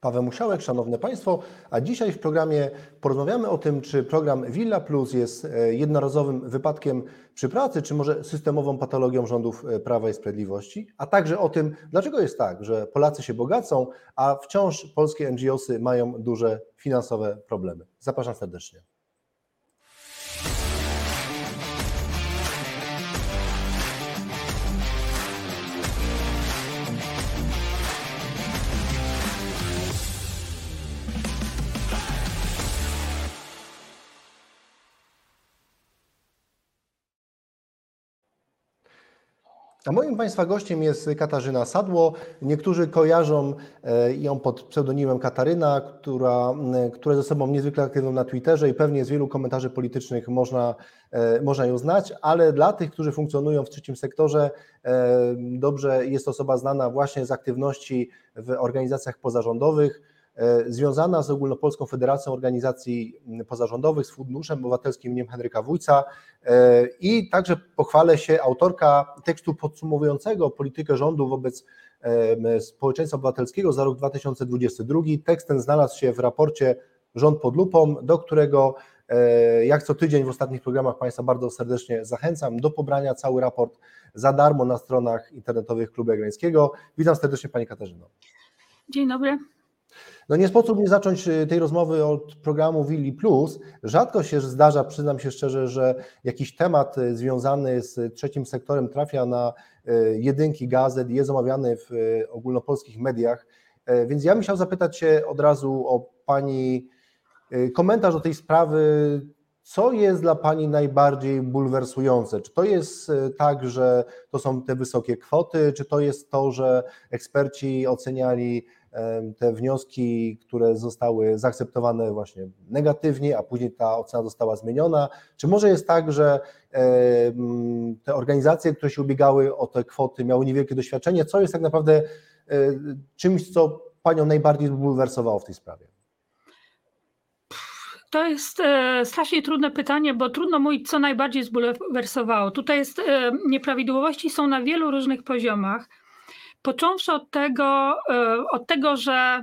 Paweł Musiałek, Szanowne Państwo, a dzisiaj w programie porozmawiamy o tym, czy program Villa Plus jest e, jednorazowym wypadkiem przy pracy, czy może systemową patologią rządów e, Prawa i Sprawiedliwości, a także o tym, dlaczego jest tak, że Polacy się bogacą, a wciąż polskie NGOsy mają duże finansowe problemy. Zapraszam serdecznie. A moim Państwa gościem jest Katarzyna Sadło. Niektórzy kojarzą e, ją pod pseudonimem Kataryna, która, która ze sobą niezwykle aktywną na Twitterze i pewnie z wielu komentarzy politycznych można, e, można ją znać, ale dla tych, którzy funkcjonują w trzecim sektorze, e, dobrze jest osoba znana właśnie z aktywności w organizacjach pozarządowych, E, związana z Ogólnopolską Federacją Organizacji Pozarządowych, z Funduszem Obywatelskim im. Henryka Wójca e, i także pochwalę się autorka tekstu podsumowującego politykę rządu wobec e, społeczeństwa obywatelskiego za rok 2022. Tekst ten znalazł się w raporcie Rząd pod lupą, do którego jak co tydzień w ostatnich programach Państwa bardzo serdecznie zachęcam do pobrania cały raport za darmo na stronach internetowych Klubu Jagiellońskiego. Witam serdecznie Pani Katarzyno. Dzień dobry. No nie sposób nie zacząć y, tej rozmowy od programu Willi Plus. Rzadko się zdarza, przyznam się szczerze, że jakiś temat y, związany z trzecim sektorem trafia na y, jedynki gazet i jest omawiany w ogólnopolskich mediach. E, więc ja bym chciał zapytać się od razu o Pani komentarz do tej sprawy. Co jest dla Pani najbardziej bulwersujące? Czy to jest tak, że to są te wysokie kwoty, czy to jest to, że eksperci oceniali te wnioski, które zostały zaakceptowane właśnie negatywnie, a później ta ocena została zmieniona? Czy może jest tak, że te organizacje, które się ubiegały o te kwoty, miały niewielkie doświadczenie? Co jest tak naprawdę e, czymś, co Panią najbardziej zbulwersowało w tej sprawie? To jest e, strasznie trudne pytanie, bo trudno mówić, co najbardziej zbulwersowało. Tutaj jest e, nieprawidłowości są na wielu różnych poziomach. Począwszy od tego, e, od tego, że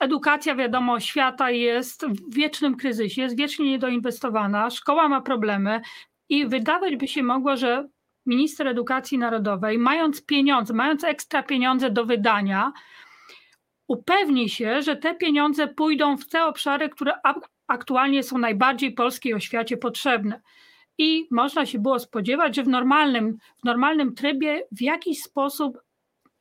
edukacja, wiadomo, świata jest w wiecznym kryzysie, jest wiecznie niedoinwestowana, szkoła ma problemy i wydawać by się mogło, że minister edukacji narodowej, mając pieniądze, mając ekstra pieniądze do wydania, upewni się, że te pieniądze pójdą w te obszary, które aktualnie są najbardziej polskiej oświacie potrzebne. I można się było spodziewać, że w normalnym, w normalnym trybie w jakiś sposób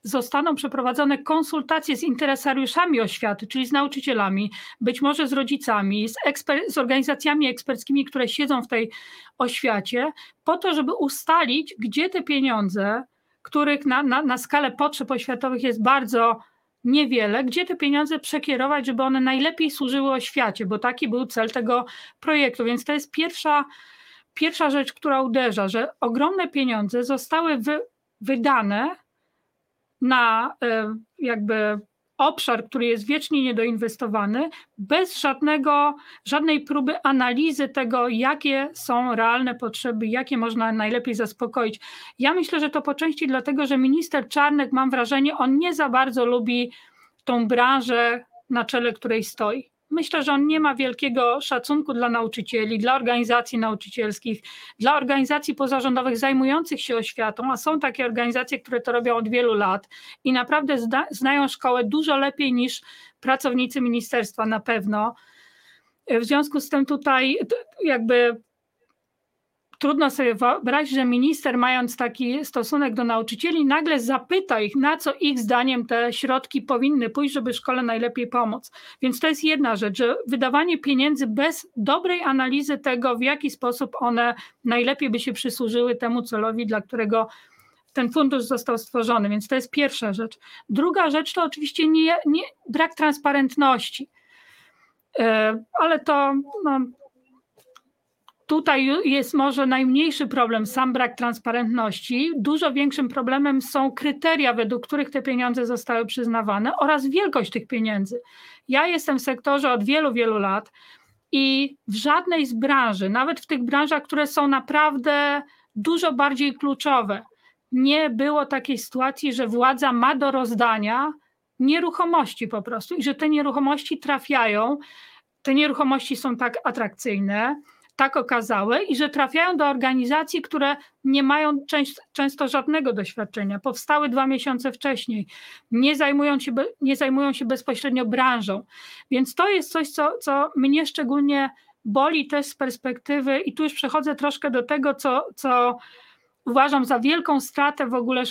zostaną przeprowadzone konsultacje z interesariuszami oświaty, czyli z nauczycielami, być może z rodzicami, z, eksper- z organizacjami eksperckimi, które siedzą w tej oświacie, po to, żeby ustalić, gdzie te pieniądze, których na, na, na skalę potrzeb oświatowych jest bardzo niewiele, gdzie te pieniądze przekierować, żeby one najlepiej służyły oświacie, bo taki był cel tego projektu. Więc to jest pierwsza, pierwsza rzecz, która uderza, że ogromne pieniądze zostały wy, wydane na e, jakby obszar, który jest wiecznie niedoinwestowany, bez żadnego, żadnej próby analizy tego, jakie są realne potrzeby, jakie można najlepiej zaspokoić. Ja myślę, że to po części dlatego, że minister Czarnek, mam wrażenie, on nie za bardzo lubi tą branżę, na czele której stoi. Myślę, że on nie ma wielkiego szacunku dla nauczycieli, dla organizacji nauczycielskich, dla organizacji pozarządowych zajmujących się oświatą, a są takie organizacje, które to robią od wielu lat i naprawdę zna, znają szkołę dużo lepiej niż pracownicy ministerstwa na pewno. W związku z tym tutaj jakby trudno sobie wyobrazić, że minister, mając taki stosunek do nauczycieli, nagle zapyta ich, na co ich zdaniem te środki powinny pójść, żeby szkole najlepiej pomóc. Więc to jest jedna rzecz, że wydawanie pieniędzy bez dobrej analizy tego, w jaki sposób one najlepiej by się przysłużyły temu celowi, dla którego ten fundusz został stworzony. Więc to jest pierwsza rzecz. Druga rzecz to oczywiście nie, nie brak transparentności. E, ale to no, Tutaj jest może najmniejszy problem sam brak transparentności. Dużo większym problemem są kryteria, według których te pieniądze zostały przyznawane oraz wielkość tych pieniędzy. Ja jestem w sektorze od wielu, wielu lat i w żadnej z branży, nawet w tych branżach, które są naprawdę dużo bardziej kluczowe, nie było takiej sytuacji, że władza ma do rozdania nieruchomości po prostu i że te nieruchomości trafiają, te nieruchomości są tak atrakcyjne, tak okazałe i że trafiają do organizacji, które nie mają częst, często żadnego doświadczenia, powstały dwa miesiące wcześniej, nie zajmują się, nie zajmują się bezpośrednio branżą. Więc to jest coś, co, co mnie szczególnie boli też z perspektywy, i tu już przechodzę troszkę do tego, co, co uważam za wielką stratę w ogóle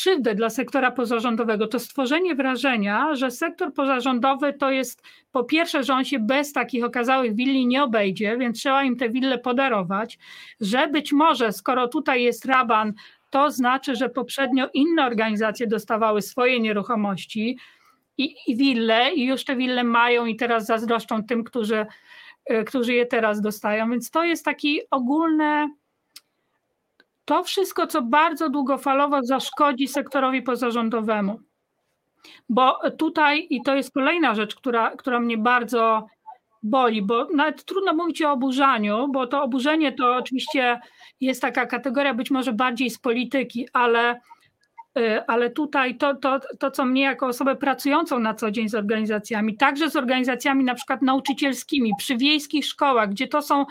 krzywdę dla sektora pozarządowego, to stworzenie wrażenia, że sektor pozarządowy to jest po pierwsze, że on się bez takich okazałych willi nie obejdzie, więc trzeba im te wille podarować, że być może skoro tutaj jest raban, to znaczy, że poprzednio inne organizacje dostawały swoje nieruchomości i, i wille i już te wille mają i teraz zazdroszczą tym, którzy, e, którzy je teraz dostają, więc to jest taki ogólne to wszystko, co bardzo długofalowo zaszkodzi sektorowi pozarządowemu. Bo tutaj, i to jest kolejna rzecz, która, która mnie bardzo boli, bo nawet trudno mówić o oburzaniu, bo to oburzenie to oczywiście jest taka kategoria być może bardziej z polityki, ale, y, ale tutaj to, to, to, co mnie jako osobę pracującą na co dzień z organizacjami, także z organizacjami na przykład nauczycielskimi, przy wiejskich szkołach, gdzie to są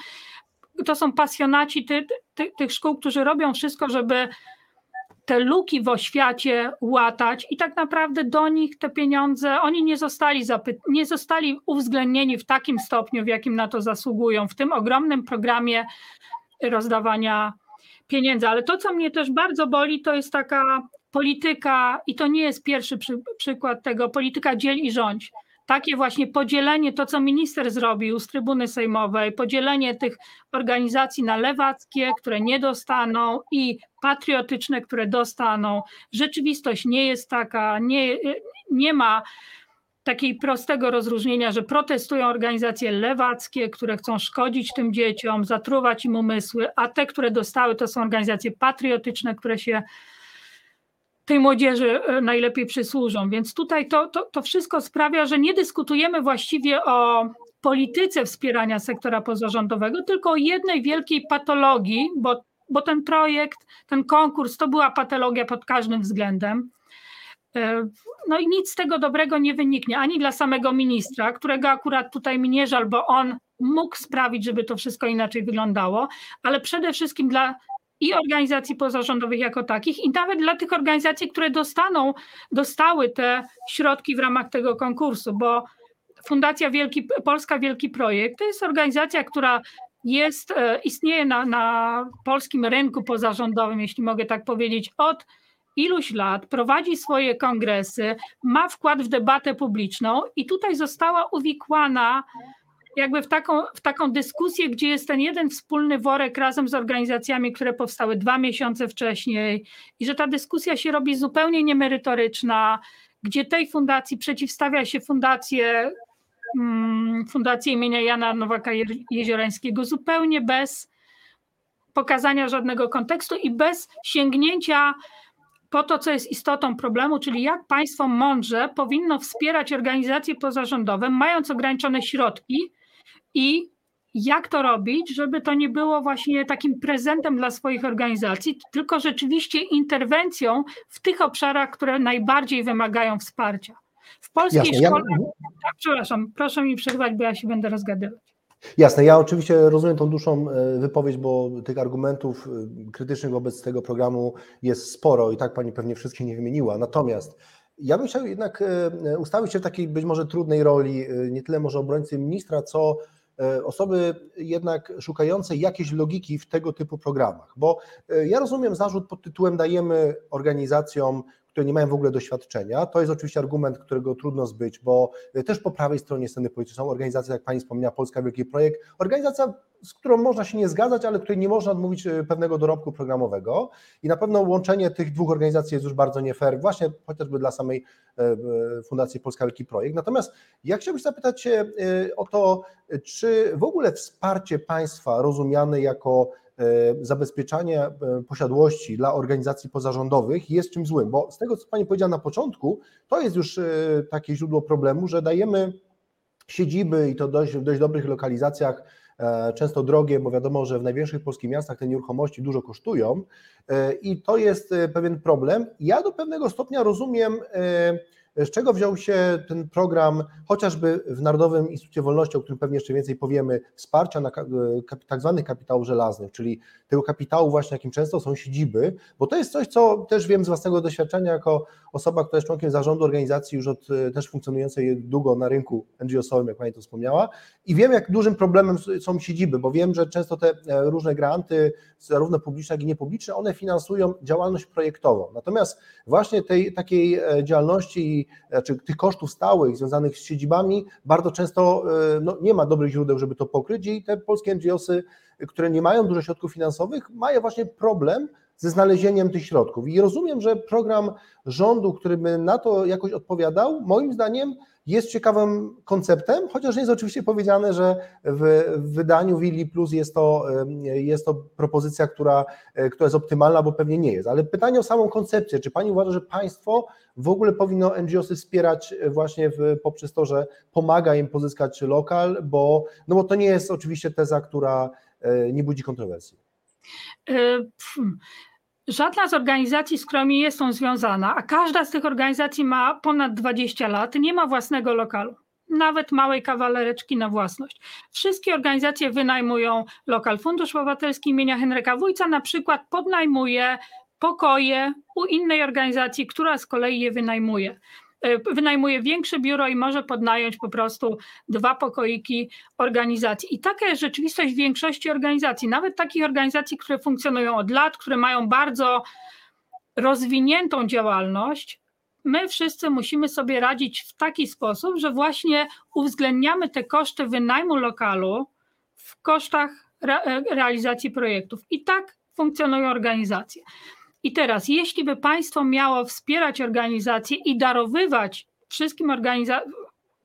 to są pasjonaci ty, ty, tych szkół, którzy robią wszystko, żeby te luki w oświacie łatać i tak naprawdę do nich te pieniądze, oni nie zostali, zapy- nie zostali uwzględnieni w takim stopniu, w jakim na to zasługują, w tym ogromnym programie rozdawania pieniędzy. Ale to, co mnie też bardzo boli, to jest taka polityka, i to nie jest pierwszy przy- przykład tego, polityka dziel i rządź takie właśnie podzielenie, to co minister zrobił z trybuny sejmowej, podzielenie tych organizacji na lewackie, które nie dostaną i patriotyczne, które dostaną. Rzeczywistość nie jest taka, nie, nie ma takiej prostego rozróżnienia, że protestują organizacje lewackie, które chcą szkodzić tym dzieciom, zatruwać im umysły, a te, które dostały, to są organizacje patriotyczne, które się tej młodzieży e, najlepiej przysłużą. Więc tutaj to, to, to wszystko sprawia, że nie dyskutujemy właściwie o polityce wspierania sektora pozarządowego, tylko o jednej wielkiej patologii, bo, bo ten projekt, ten konkurs to była patologia pod każdym względem. E, no i nic z tego dobrego nie wyniknie ani dla samego ministra, którego akurat tutaj mi nie żal, bo on mógł sprawić, żeby to wszystko inaczej wyglądało, ale przede wszystkim dla i organizacji pozarządowych jako takich, i nawet dla tych organizacji, które dostaną, dostały te środki w ramach tego konkursu, bo Fundacja Wielki, Polska Wielki Projekt to jest organizacja, która jest, e, istnieje na, na polskim rynku pozarządowym, jeśli mogę tak powiedzieć, od iluś lat, prowadzi swoje kongresy, ma wkład w debatę publiczną i tutaj została uwikłana jakby w taką, w taką dyskusję, gdzie jest ten jeden wspólny worek razem z organizacjami, które powstały dwa miesiące wcześniej i że ta dyskusja się robi zupełnie niemerytoryczna, gdzie tej fundacji przeciwstawia się fundację, mm, fundację imienia Jana Nowaka Jeziorańskiego zupełnie bez pokazania żadnego kontekstu i bez sięgnięcia po to, co jest istotą problemu, czyli jak państwo mądrze powinno wspierać organizacje pozarządowe, mając ograniczone środki, i jak to robić, żeby to nie było właśnie takim prezentem dla swoich organizacji, tylko rzeczywiście interwencją w tych obszarach, które najbardziej wymagają wsparcia. W polskiej Jasne, szkole. Ja... Tak, przepraszam, proszę mi przerwać, bo ja się będę rozgadywać. Jasne, ja oczywiście rozumiem tą dłuższą e, wypowiedź, bo tych argumentów e, krytycznych wobec tego programu jest sporo i tak Pani pewnie wszystkie nie wymieniła. Natomiast ja bym chciał jednak e, ustawić się w takiej być może trudnej roli, nie tyle może obrońcy ministra, co E, osoby jednak szukające jakiejś logiki w tego typu programach, bo e, ja rozumiem zarzut pod tytułem dajemy organizacjom które nie mają w ogóle doświadczenia. To jest oczywiście argument, którego trudno zbyć, bo e, też po prawej stronie sceny politycznej są organizacje, jak Pani wspomniała, Polska Wielki Projekt, organizacja, z którą można się nie zgadzać, ale której nie można odmówić e, pewnego dorobku programowego i na pewno łączenie tych dwóch organizacji jest już bardzo nie fair, właśnie chociażby dla samej e, Fundacji Polska Wielki Projekt. Natomiast ja chciałbym zapytać się o to, czy w ogóle wsparcie państwa rozumiane jako E, zabezpieczanie e, posiadłości dla organizacji pozarządowych jest czymś złym, bo z tego, co Pani powiedziała na początku, to jest już e, takie źródło problemu, że dajemy siedziby i to dość, w dość dobrych lokalizacjach, często drogie, bo wiadomo, że w największych polskich miastach te nieruchomości dużo kosztują i to jest pewien problem. Ja do pewnego stopnia rozumiem z czego wziął się ten program, chociażby w Narodowym Instytucie Wolności, o którym pewnie jeszcze więcej powiemy, wsparcia na tak zwanych kapitałów żelaznych, czyli tego kapitału właśnie, jakim często są siedziby, bo to jest coś, co też wiem z własnego doświadczenia jako osoba, która jest członkiem zarządu organizacji już od też funkcjonującej długo na rynku NGO-sowym, jak Pani to wspomniała, i wiem, jak dużym problemem są siedziby, bo wiem, że często te e, różne granty, zarówno publiczne, jak i niepubliczne, one finansują działalność projektową. Natomiast właśnie tej takiej e, znaczy tych kosztów stałych związanych z siedzibami, bardzo często e, no, nie ma dobrych źródeł, żeby to pokryć i te polskie NGOsy, które nie mają dużo środków finansowych, mają właśnie problem ze znalezieniem tych środków. I rozumiem, że program rządu, który by na to jakoś odpowiadał, moim zdaniem jest ciekawym konceptem, chociaż jest oczywiście powiedziane, że w wydaniu Willi Plus jest to, jest to propozycja, która, e, która jest optymalna, bo pewnie nie jest. Ale pytanie o samą koncepcję. Czy Pani uważa, że państwo w ogóle powinno NGOsy wspierać właśnie w, poprzez to, że pomaga im pozyskać lokal, bo, no bo to nie jest oczywiście teza, która e, nie budzi kontrowersji. Żadna z organizacji, z którymi jestem związana, a każda z tych organizacji ma ponad 20 lat, nie ma własnego lokalu. Nawet małej kawalereczki na własność. Wszystkie organizacje wynajmują lokal. Fundusz Obywatelski imienia Henryka Wójca na przykład podnajmuje pokoje u innej organizacji, która z kolei je wynajmuje. E, wynajmuje większe biuro i może podnająć po prostu dwa pokoiki organizacji. I taka jest rzeczywistość większości organizacji, nawet takich organizacji, które funkcjonują od lat, które mają bardzo rozwiniętą działalność. My wszyscy musimy sobie radzić w taki sposób, że właśnie uwzględniamy te koszty wynajmu lokalu w kosztach re realizacji projektów. I tak funkcjonują organizacje. I teraz, jeśli by państwo miało wspierać organizacje i darowywać wszystkim organizacjom,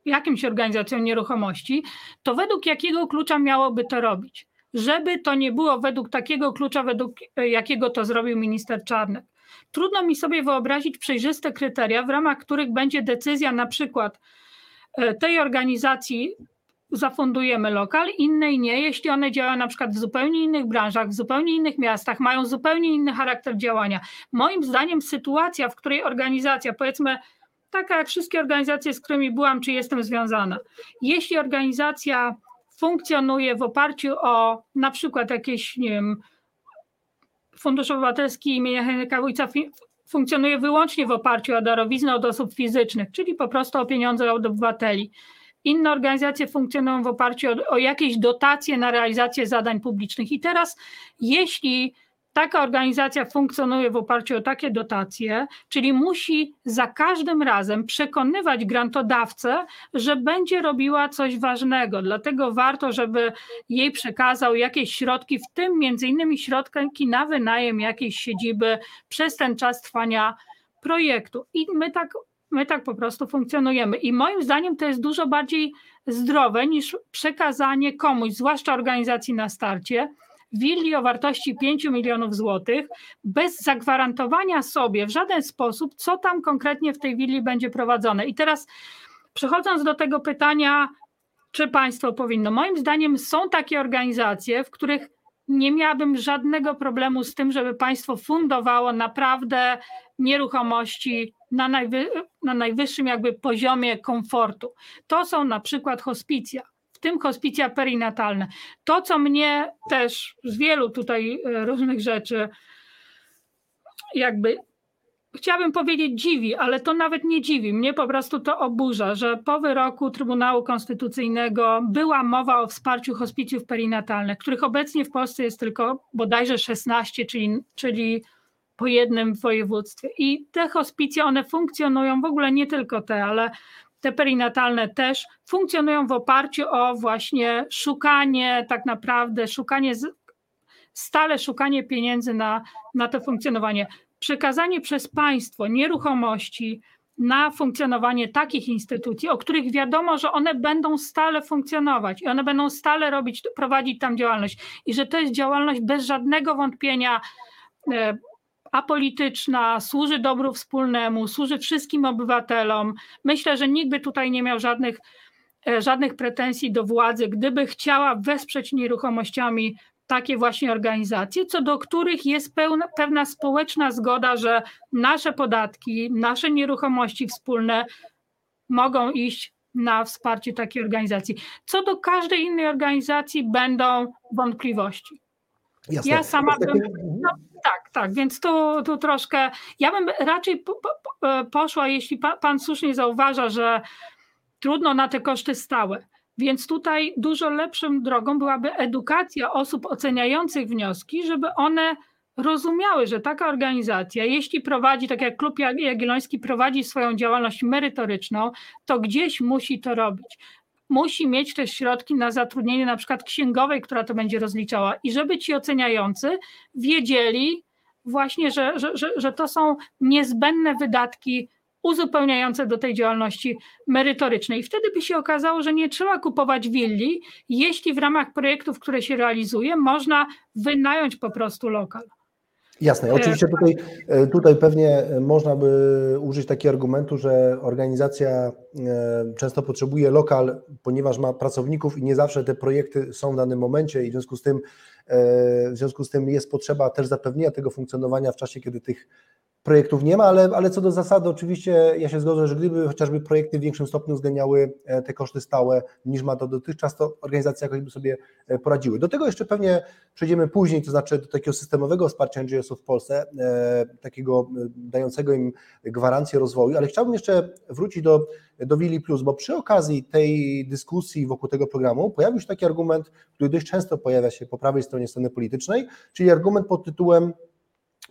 jakimś organizacjom nieruchomości, to według jakiego klucza miałoby to robić? Żeby to nie było według takiego klucza, według jakiego to zrobił minister Czarnek. Trudno mi sobie wyobrazić przejrzyste kryteria, w ramach których będzie decyzja na przykład e, tej organizacji zafundujemy lokal, innej nie, jeśli one działają na przykład w zupełnie innych branżach, w zupełnie innych miastach, mają zupełnie inny charakter działania. Moim zdaniem sytuacja, w której organizacja, powiedzmy taka jak wszystkie organizacje, z którymi byłam, czy jestem związana, jeśli organizacja funkcjonuje w oparciu o na przykład jakieś, nie wiem, Fundusz Obywatelski imienia Henryka Wójca funkcjonuje wyłącznie w oparciu o darowiznę od osób fizycznych, czyli po prostu o pieniądze od obywateli. Inne organizacje funkcjonują w oparciu o, o jakieś dotacje na realizację zadań publicznych. I teraz, jeśli taka organizacja funkcjonuje w oparciu o takie dotacje, czyli musi za każdym razem przekonywać grantodawcę, że będzie robiła coś ważnego. Dlatego warto, żeby jej przekazał jakieś środki, w tym między innymi środki na wynajem jakiejś siedziby przez ten czas trwania projektu. I my tak My tak po prostu funkcjonujemy. I moim zdaniem to jest dużo bardziej zdrowe niż przekazanie komuś, zwłaszcza organizacji na starcie, willi o wartości 5 milionów złotych, bez zagwarantowania sobie w żaden sposób, co tam konkretnie w tej willi będzie prowadzone. I teraz przechodząc do tego pytania, czy państwo powinno, moim zdaniem są takie organizacje, w których nie miałabym żadnego problemu z tym, żeby państwo fundowało naprawdę nieruchomości na, najwy, na najwyższym jakby poziomie komfortu. To są na przykład hospicja, w tym hospicja perinatalne. To, co mnie też z wielu tutaj e, różnych rzeczy jakby chciałabym powiedzieć dziwi, ale to nawet nie dziwi. Mnie po prostu to oburza, że po wyroku Trybunału Konstytucyjnego była mowa o wsparciu hospicjów perinatalnych, których obecnie w Polsce jest tylko bodajże 16, czyli, czyli po jednym województwie. I te hospicje, one funkcjonują, w ogóle nie tylko te, ale te perinatalne też funkcjonują w oparciu o właśnie szukanie, tak naprawdę, szukanie, stale szukanie pieniędzy na, na to funkcjonowanie. Przekazanie przez państwo nieruchomości na funkcjonowanie takich instytucji, o których wiadomo, że one będą stale funkcjonować i one będą stale robić, prowadzić tam działalność i że to jest działalność bez żadnego wątpienia e, apolityczna, służy dobru wspólnemu, służy wszystkim obywatelom. Myślę, że nikt by tutaj nie miał żadnych, e, żadnych pretensji do władzy, gdyby chciała wesprzeć nieruchomościami takie właśnie organizacje, co do których jest pełna, pewna społeczna zgoda, że nasze podatki, nasze nieruchomości wspólne mogą iść na wsparcie takiej organizacji. Co do każdej innej organizacji będą wątpliwości. Jasne. Ja sama bym, no, tak, więc tu, troszkę, ja bym raczej po, po, po- poszła, jeśli pan, pan słusznie zauważa, że trudno na te koszty stałe. Więc tutaj dużo lepszą drogą byłaby edukacja osób oceniających wnioski, żeby one rozumiały, że taka organizacja, jeśli prowadzi, tak jak Klub Jag- Jagielloński prowadzi swoją działalność merytoryczną, to gdzieś musi to robić. Musi mieć też środki na zatrudnienie na przykład księgowej, która to będzie rozliczała i żeby ci oceniający wiedzieli właśnie, że, że, że, że to są niezbędne wydatki uzupełniające do tej działalności merytorycznej. I wtedy by się okazało, że nie trzeba kupować willi, jeśli w ramach projektów, które się realizuje, można wynająć po prostu lokal. Jasne. Oczywiście tutaj, e, tutaj pewnie można by użyć takiego argumentu, że organizacja e, często potrzebuje lokal, ponieważ ma pracowników i nie zawsze te projekty są w danym momencie i w związku z tym, e, w związku z tym jest potrzeba też zapewnienia tego funkcjonowania w czasie, kiedy tych projektów nie ma, ale, ale co do zasady oczywiście ja się zgodzę, że gdyby chociażby projekty w większym stopniu uwzględniały e, te koszty stałe niż ma to dotychczas, to organizacje jakoś by sobie e, poradziły. Do tego jeszcze pewnie przejdziemy później, to znaczy do takiego systemowego wsparcia NGO-sów w Polsce, e, takiego e, dającego im gwarancję rozwoju, ale chciałbym jeszcze wrócić do, do Willi Plus, bo przy okazji tej dyskusji wokół tego programu pojawił się taki argument, który dość często pojawia się po prawej stronie sceny politycznej, czyli argument pod tytułem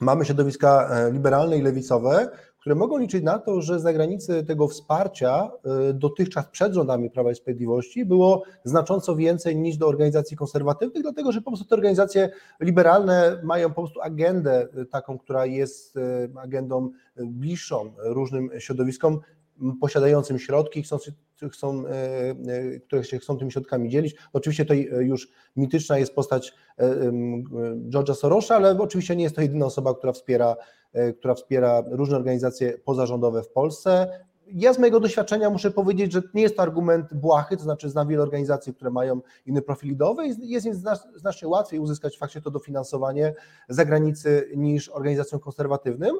mamy środowiska e, liberalne i lewicowe, które mogą liczyć na to, że z zagranicy tego wsparcia e, dotychczas przed rządami Prawa i Sprawiedliwości było znacząco więcej niż do organizacji konserwatywnych, dlatego że po prostu te organizacje liberalne mają po prostu agendę e, taką, która jest agendą bliższą różnym środowiskom posiadającym środki, chcą, chcą, e, e, które się chcą tymi środkami dzielić. Oczywiście tutaj e, już mityczna jest postać George'a Sorosza, ale oczywiście nie jest to jedyna osoba, która wspiera, która wspiera różne organizacje pozarządowe w Polsce. Ja z mojego doświadczenia muszę powiedzieć, że nie jest to argument błahy, to znaczy znam wiele organizacji, które mają inny profil ideowy i jest im zna- znacznie łatwiej uzyskać faktycznie to dofinansowanie z zagranicy niż organizacjom konserwatywnym.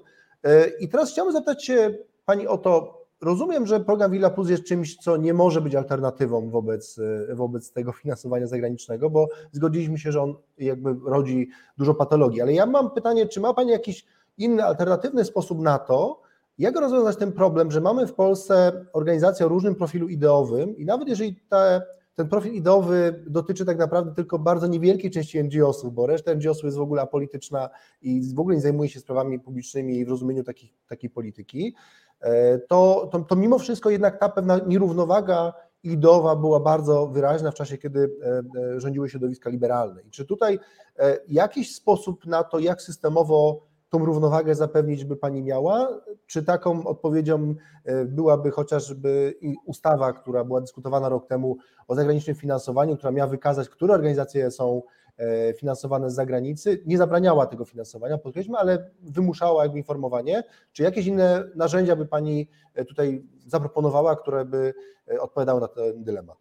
I teraz chciałbym zapytać się Pani o to, Rozumiem, że program Villa Plus jest czymś, co nie może być alternatywą wobec, e, wobec tego finansowania zagranicznego, bo zgodziliśmy się, że on jakby rodzi dużo patologii. Ale ja mam pytanie, czy ma Pani jakiś inny, alternatywny sposób na to, jak rozwiązać ten problem, że mamy w Polsce organizację o różnym profilu ideowym i nawet jeżeli te, ten profil ideowy dotyczy tak naprawdę tylko bardzo niewielkiej części NGO-sów, bo reszta NGO-sów jest w ogóle apolityczna i w ogóle nie zajmuje się sprawami publicznymi w rozumieniu takich, takiej polityki, to, to, to mimo wszystko jednak ta pewna nierównowaga ideowa była bardzo wyraźna w czasie, kiedy e, e, rządziły środowiska liberalne. I czy tutaj e, jakiś sposób na to, jak systemowo tą równowagę zapewnić by Pani miała? Czy taką odpowiedzią e, byłaby chociażby ustawa, która była dyskutowana rok temu o zagranicznym finansowaniu, która miała wykazać, które organizacje są e, finansowane z zagranicy, nie zabraniała tego finansowania, podkreślmy, ale wymuszała jakby informowanie. Czy jakieś inne narzędzia by Pani e, tutaj zaproponowała, które by e, odpowiadały na ten dylemat?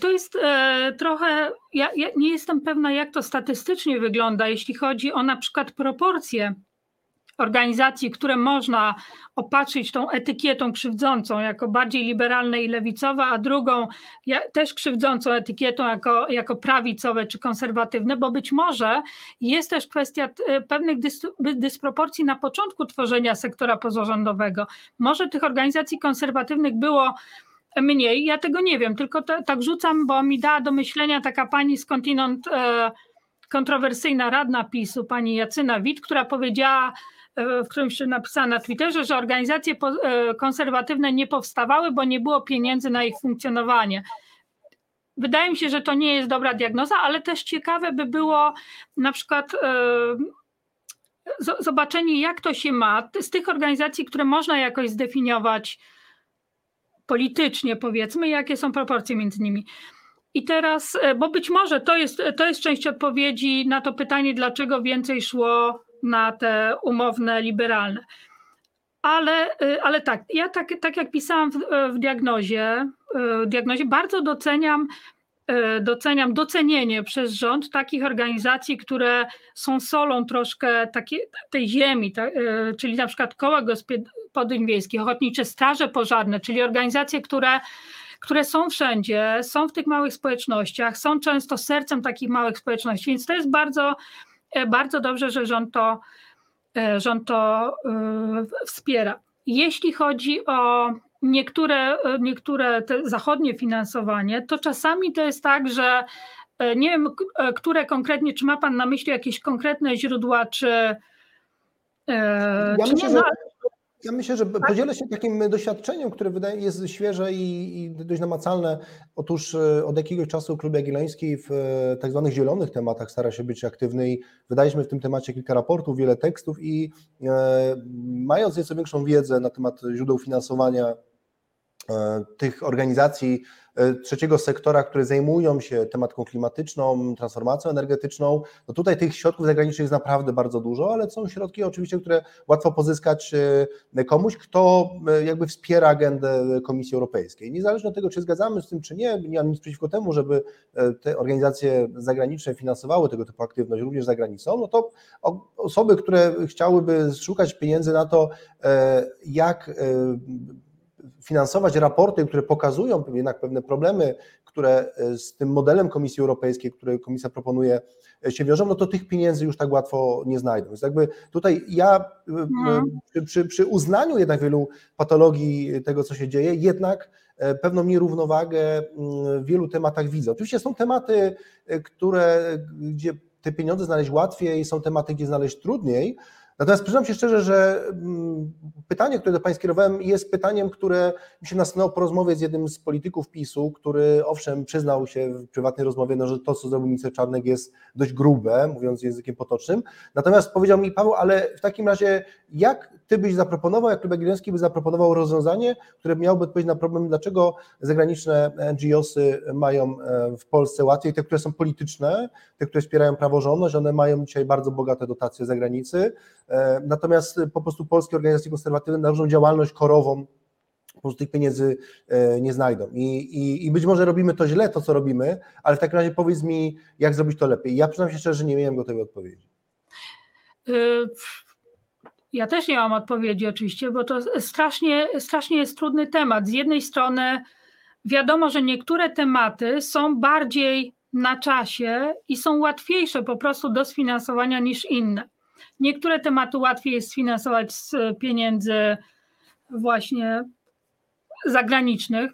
To jest e, trochę, ja, ja nie jestem pewna, jak to statystycznie wygląda, jeśli chodzi o na przykład proporcje organizacji, które można opatrzyć tą etykietą krzywdzącą jako bardziej liberalne i lewicowe, a drugą też krzywdzącą etykietą jako, jako prawicowe czy konserwatywne, bo być może jest też kwestia e, pewnych dys, dysproporcji na początku tworzenia sektora pozarządowego. Może tych organizacji konserwatywnych było mniej, ja tego nie wiem, tylko tak rzucam, bo mi dała do myślenia taka pani skądinąd e, kontrowersyjna radna PiSu, pani Jacyna Wit, która powiedziała, w którymś napisała na Twitterze, że organizacje e, konserwatywne nie powstawały, bo nie było pieniędzy na ich funkcjonowanie. Wydaje mi się, że to nie jest dobra diagnoza, ale też ciekawe by było na przykład e, zobaczenie, jak to się ma z tych organizacji, które można jakoś zdefiniować politycznie, powiedzmy, jakie są proporcje między nimi. I teraz, e, bo być może to jest, to jest część odpowiedzi na to pytanie, dlaczego więcej szło na te umowne, liberalne. Ale, e, ale tak, ja tak, tak jak pisałam w, w diagnozie, e, w diagnozie, bardzo doceniam doceniam docenienie przez rząd takich organizacji, które są solą troszkę takiej, tej ziemi, czyli na przykład koła gospodyń wiejskich, ochotnicze straże pożarne, czyli organizacje, które które są wszędzie, są w tych małych społecznościach, są często sercem takich małych społeczności, więc to jest bardzo, bardzo dobrze, że rząd to, rząd to wspiera. Jeśli chodzi o niektóre, niektóre zachodnie finansowanie, to czasami to jest tak, że e, nie wiem, e, które konkretnie, czy ma Pan na myśli jakieś konkretne źródła, czy. E, ja czy myślę, nie, no, ja myślę, że tak? podzielę się takim doświadczeniem, które wydaje jest świeże i, i, dość namacalne. Otóż od jakiegoś czasu Klub Jagielloński w tak zwanych zielonych tematach stara się być aktywny i wydaliśmy w tym temacie kilka raportów, wiele tekstów i e, mając nieco większą wiedzę na temat źródeł finansowania E, tych organizacji e, trzeciego sektora, które zajmują się tematyką klimatyczną, transformacją energetyczną, no tutaj tych środków zagranicznych jest naprawdę bardzo dużo, ale są środki oczywiście, które łatwo pozyskać e, komuś, kto jakby wspiera agendę Komisji Europejskiej. Niezależnie od tego, czy zgadzamy z tym, czy nie, nie mam nic przeciwko temu, żeby te organizacje zagraniczne finansowały tego typu aktywność również za granicą, no to osoby, które chciałyby szukać pieniędzy na to, jak finansować raporty, które pokazują jednak pewne problemy, które e, z tym modelem Komisji Europejskiej, który Komisja proponuje, e, się wiążą, no to tych pieniędzy już tak łatwo nie znajdą. Więc jakby tutaj ja e, no. przy, przy, przy uznaniu jednak wielu patologii tego, co się dzieje, jednak pewną nierównowagę w wielu tematach widzę. Oczywiście są tematy, które, gdzie te pieniądze znaleźć łatwiej, są tematy, gdzie znaleźć trudniej, Natomiast przyznam się szczerze, że mm, pytanie, które do Państwa skierowałem, jest pytaniem, które mi się nasunęło po rozmowie z jednym z polityków PiSu, który owszem przyznał się w prywatnej rozmowie, no, że to, co zrobił minister Czarnek jest dość grube, mówiąc językiem potocznym. Natomiast powiedział mi Paweł, ale w takim razie jak Ty byś zaproponował, jak Klub Jagielloński by zaproponował rozwiązanie, które miałoby odpowiedzieć na problem, dlaczego zagraniczne NGOsy mają e, w Polsce łatwiej, te, które są polityczne, te, które wspierają praworządność, one mają dzisiaj bardzo bogate dotacje z zagranicy, e, natomiast po prostu polskie organizacje konserwatywne na różną działalność korową po prostu tych pieniędzy e, nie znajdą. I, i, I być może robimy to źle, to co robimy, ale w takim razie powiedz mi, jak zrobić to lepiej. Ja przynajmniej się szczerze, nie miałem gotowej odpowiedzi. Ja też nie mam odpowiedzi oczywiście, bo to strasznie, strasznie jest trudny temat. Z jednej strony wiadomo, że niektóre tematy są bardziej na czasie i są łatwiejsze po prostu do sfinansowania niż inne. Niektóre tematy łatwiej jest sfinansować z pieniędzy właśnie zagranicznych,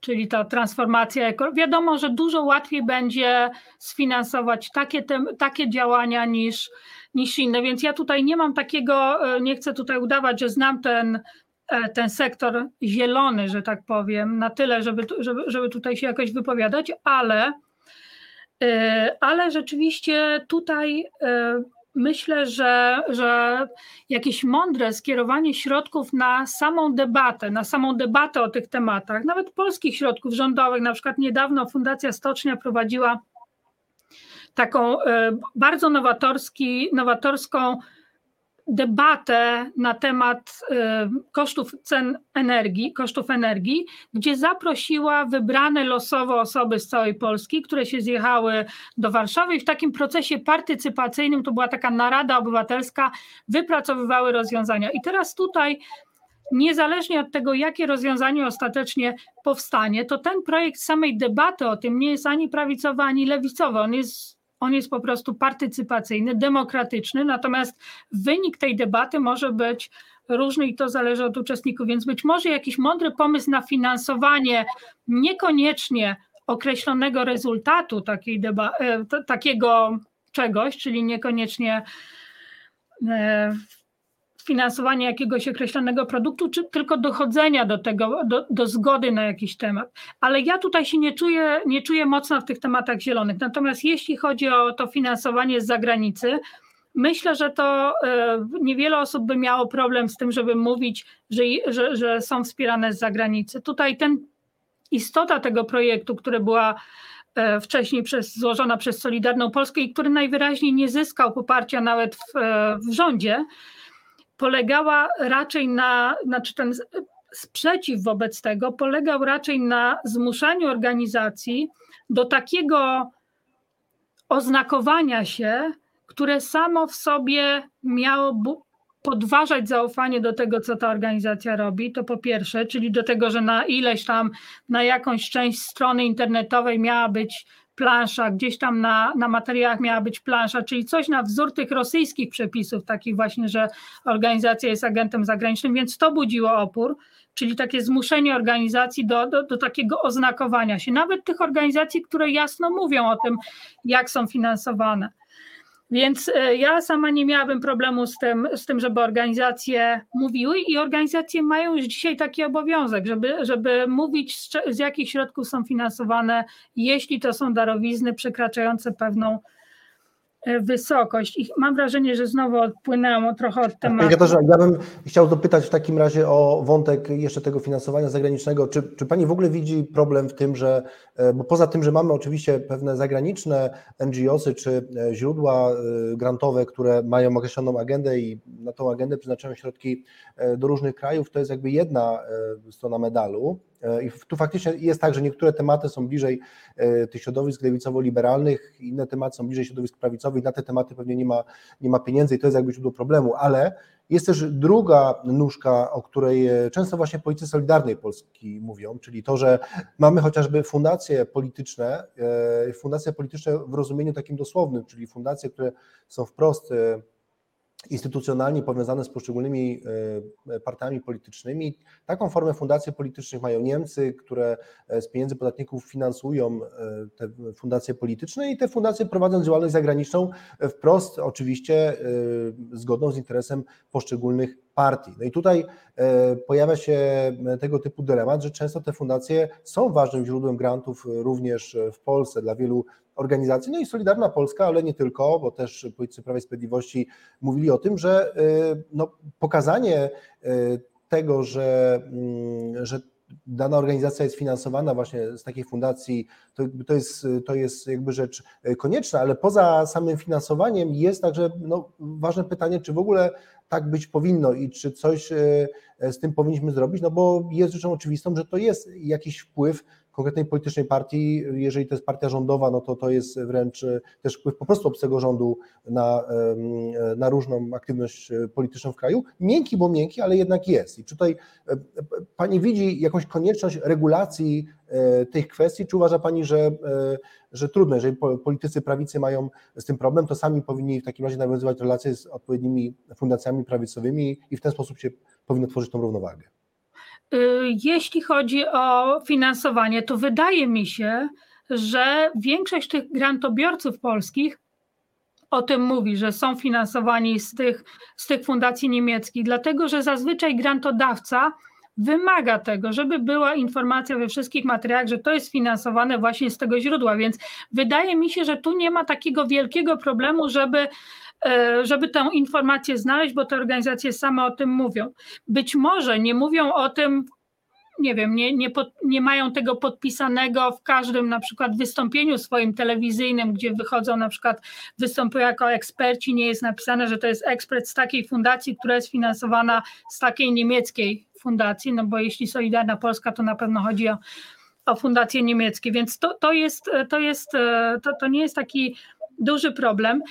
czyli ta transformacja. Wiadomo, że dużo łatwiej będzie sfinansować takie, te, takie działania niż, niż inne, więc ja tutaj nie mam takiego, e, nie chcę tutaj udawać, że znam ten, e, ten sektor zielony, że tak powiem, na tyle, żeby, żeby, żeby tutaj się jakoś wypowiadać, ale, e, ale rzeczywiście tutaj myślę, że, że jakieś mądre skierowanie środków na samą debatę, na samą debatę o tych tematach, nawet polskich środków rządowych, na przykład niedawno Fundacja Stocznia prowadziła taką e, bardzo nowatorski, nowatorską debatę na temat y, kosztów cen energii, kosztów energii, gdzie zaprosiła wybrane losowo osoby z całej Polski, które się zjechały do Warszawy i w takim procesie partycypacyjnym, to była taka narada obywatelska, wypracowywały rozwiązania. I teraz tutaj niezależnie od tego, jakie rozwiązanie ostatecznie powstanie, to ten projekt samej debaty o tym nie jest ani prawicowy, ani lewicowy. On jest on jest po prostu partycypacyjny, demokratyczny, natomiast wynik tej debaty może być różny i to zależy od uczestników, więc być może jakiś mądry pomysł na finansowanie niekoniecznie określonego rezultatu takiej deba- e, takiego czegoś, czyli niekoniecznie e, finansowania jakiegoś określonego produktu, czy tylko dochodzenia do tego, do, do, zgody na jakiś temat. Ale ja tutaj się nie czuję, nie czuję mocno w tych tematach zielonych. Natomiast jeśli chodzi o to finansowanie z zagranicy, myślę, że to e, niewiele osób by miało problem z tym, żeby mówić, że, że, że są wspierane z zagranicy. Tutaj ten istota tego projektu, który była e, wcześniej przez, złożona przez Solidarną Polskę i który najwyraźniej nie zyskał poparcia nawet w, e, w rządzie, polegała raczej na, znaczy ten sprzeciw wobec tego polegał raczej na zmuszaniu organizacji do takiego oznakowania się, które samo w sobie miało podważać zaufanie do tego, co ta organizacja robi, to po pierwsze, czyli do tego, że na ileś tam, na jakąś część strony internetowej miała być plansza, gdzieś tam na, na materiałach miała być plansza, czyli coś na wzór tych rosyjskich przepisów, takich właśnie, że organizacja jest agentem zagranicznym, więc to budziło opór, czyli takie zmuszenie organizacji do, do, do takiego oznakowania się, nawet tych organizacji, które jasno mówią o tym, jak są finansowane. Więc e, ja sama nie miałabym problemu z tym, z tym, żeby organizacje mówiły i organizacje mają już dzisiaj taki obowiązek, żeby, żeby mówić z, z jakich środków są finansowane, jeśli to są darowizny przekraczające pewną wysokość. I mam wrażenie, że znowu odpłynęłam trochę od tematu. Katarzyna, ja bym chciał dopytać w takim razie o wątek jeszcze tego finansowania zagranicznego. Czy, czy Pani w ogóle widzi problem w tym, że, e, bo poza tym, że mamy oczywiście pewne zagraniczne NGOsy czy e, źródła grantowe, które mają określoną agendę i na tą agendę przeznaczają środki do różnych krajów, to jest jakby jedna strona medalu. E, I tu faktycznie jest tak, że niektóre tematy są bliżej e, tych środowisk lewicowo-liberalnych, inne tematy są bliżej środowisk prawicowych, na te tematy pewnie nie ma, nie ma pieniędzy i to jest jakby źródło problemu, ale jest też druga nóżka, o której e, często właśnie politycy Solidarnej Polski mówią, czyli to, że mamy chociażby fundacje polityczne, fundacje polityczne w rozumieniu takim dosłownym, czyli fundacje, które są wprost instytucjonalnie powiązane z poszczególnymi e, partiami politycznymi. Taką formę fundacji politycznych mają Niemcy, które e, z pieniędzy podatników finansują e, te fundacje polityczne i te fundacje prowadzą działalność zagraniczną wprost oczywiście zgodną z interesem poszczególnych partii. No i tutaj pojawia się tego typu dylemat, że często te fundacje są ważnym źródłem grantów również w Polsce dla wielu organizacji, no i Solidarna Polska, ale nie tylko, bo też politycy Prawa i Sprawiedliwości mówili o tym, że no, pokazanie tego, że, mm, że dana organizacja jest finansowana właśnie z takiej fundacji, to, to, jest, to jest jakby rzecz konieczna, ale poza samym finansowaniem jest także no, ważne pytanie, czy w ogóle tak być powinno i czy coś y, z tym powinniśmy zrobić, no bo jest rzeczą oczywistą, że to jest jakiś wpływ konkretnej politycznej partii, jeżeli to jest partia rządowa, no to to jest wręcz e, też wpływ po prostu obcego rządu na, na różną aktywność e, polityczną w kraju. Miękki, bo miękki, ale jednak jest. I tutaj e, Pani widzi jakąś konieczność regulacji tych kwestii, czy uważa Pani, że, że trudno, jeżeli politycy prawicy mają z tym problem, to sami powinni w takim razie nawiązywać relacje z odpowiednimi fundacjami prawicowymi i w ten sposób się powinno tworzyć tą równowagę? Y, jeśli chodzi o finansowanie, to wydaje mi się, że większość tych grantobiorców polskich o tym mówi, że są finansowani z tych, z tych fundacji niemieckich, dlatego że zazwyczaj grantodawca wymaga tego, żeby była informacja we wszystkich materiałach, że to jest finansowane właśnie z tego źródła, więc wydaje mi się, że tu nie ma takiego wielkiego problemu, żeby żeby tę informację znaleźć, bo te organizacje same o tym mówią. Być może nie mówią o tym nie wiem, nie, nie, pod, nie, mają tego podpisanego w każdym na przykład wystąpieniu swoim telewizyjnym, gdzie wychodzą na przykład, występują jako eksperci, nie jest napisane, że to jest ekspert z takiej fundacji, która jest finansowana z takiej niemieckiej fundacji, no bo jeśli Solidarna Polska, to na pewno chodzi o, o fundacje niemieckie, więc to, to, jest, to, jest, to, to nie jest taki duży problem.